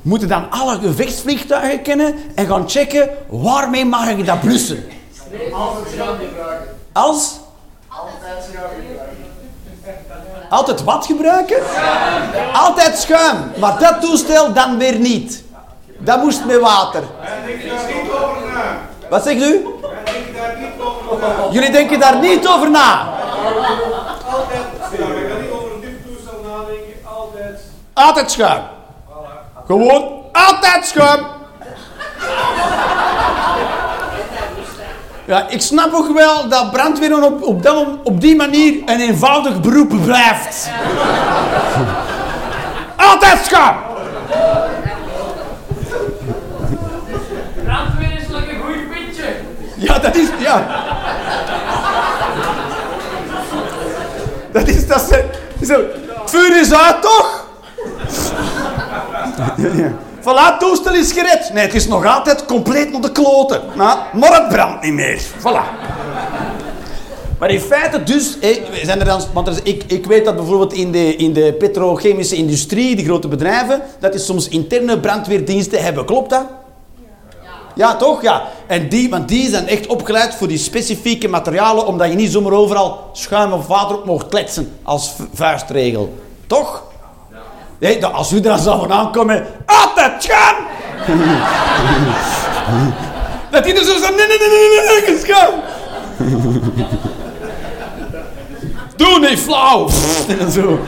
Speaker 1: moeten dan alle gevechtsvliegtuigen kennen en gaan checken waarmee mag ik dat blussen. Als?
Speaker 7: Altijd schuim gebruiken.
Speaker 1: Altijd wat gebruiken? Altijd schuim. Maar dat toestel dan weer niet. Dat moest met water.
Speaker 6: Denk je daar niet over na?
Speaker 1: Wat zegt u? Jullie denken daar niet over na.
Speaker 6: Altijd. Ja, ik niet over een nadenken. Altijd.
Speaker 1: Altijd schuim. Gewoon altijd schuim. Ja, ik snap ook wel dat brandweer op, op, op die manier een eenvoudig beroep blijft. Altijd schuim.
Speaker 3: Brandweer is like een goed pintje.
Speaker 1: Ja, dat is... Ja. Dat is... Dat is zo, het vuur is uit, toch? Voilà, het toestel is gered. Nee, het is nog altijd compleet naar de kloten. Maar het brandt niet meer. Voilà. Maar in feite dus, zijn er dan, want ik, ik weet dat bijvoorbeeld in de, in de petrochemische industrie, die grote bedrijven, dat die soms interne brandweerdiensten hebben. Klopt dat? Ja, toch? Ja. En die, want die zijn echt opgeleid voor die specifieke materialen, omdat je niet zomaar overal schuim of water op mocht kletsen als vu- vuistregel. Toch? Nee, als u dan zou aankomen, altijd schuim! dat die er zo zijn, nee, nee, nee, nee, nee, nee, schuim! Doe niet flauw! en zo.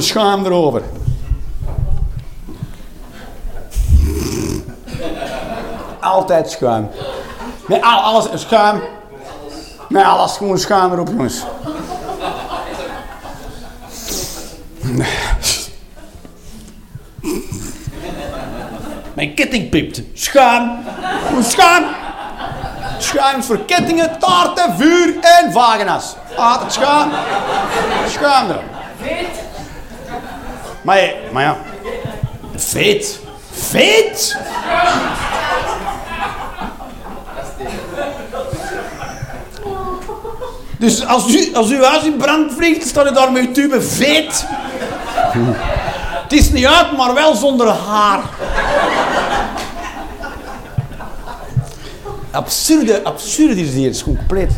Speaker 1: Schuim erover. Altijd schuim. Nee, al- alles is schuim. Nee, alles gewoon schuim erop, jongens. Mijn ketting piept. Schuim. Schuim. Schuim voor kettingen, taarten, vuur en vagina's. Altijd schuim. Schuim erop. Maar, maar ja. Veet. Veet? Dus als, u, als uw huis in brand vliegt, staat u daar met uw tube veet. Het is niet uit, maar wel zonder haar. Absurde, absurde is hier. Is compleet.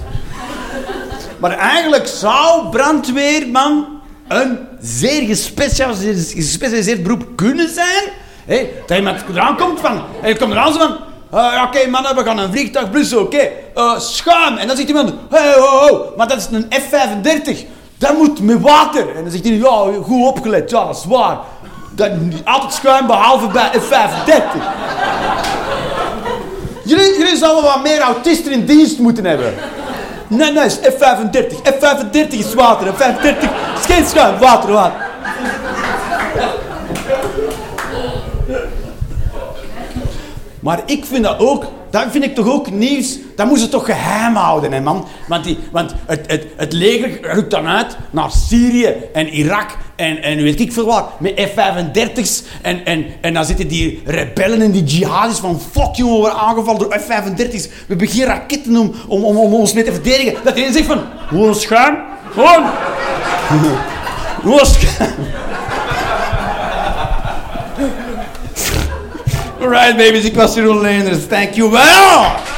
Speaker 1: Maar eigenlijk zou brandweerman een zeer gespecialiseerd, gespecialiseerd beroep kunnen zijn. Hé, dat iemand eraan komt van... En je komt eraan zo van... eh, oké mannen, we gaan een vliegtuig blussen, oké. eh, schuim. En dan zegt iemand... Hé, ho, ho, maar dat is een F-35. Dat moet met water. En dan zegt hij... Ja, goed opgelet. Ja, dat is waar. Dat, altijd schuim, behalve bij F-35. Jullie, jullie zouden wat meer autisten in dienst moeten hebben. Nee, nee, is F35. F35 is water. F35 is geen schuim. Water, water. Maar ik vind dat ook, dat vind ik toch ook nieuws, dat moeten ze toch geheim houden, hè man. Want, die, want het, het, het leger rukt dan uit naar Syrië en Irak en, en weet ik veel waar, met F-35's. En, en, en dan zitten die rebellen en die jihadis van fuck jongen, we worden aangevallen door F-35's. We hebben geen raketten om, om, om, ons mee te verdedigen. Dat iedereen zegt van, gewoon schuim, gewoon. Gewoon schuim. Alright babies, ik was Jeroen. Thank you well.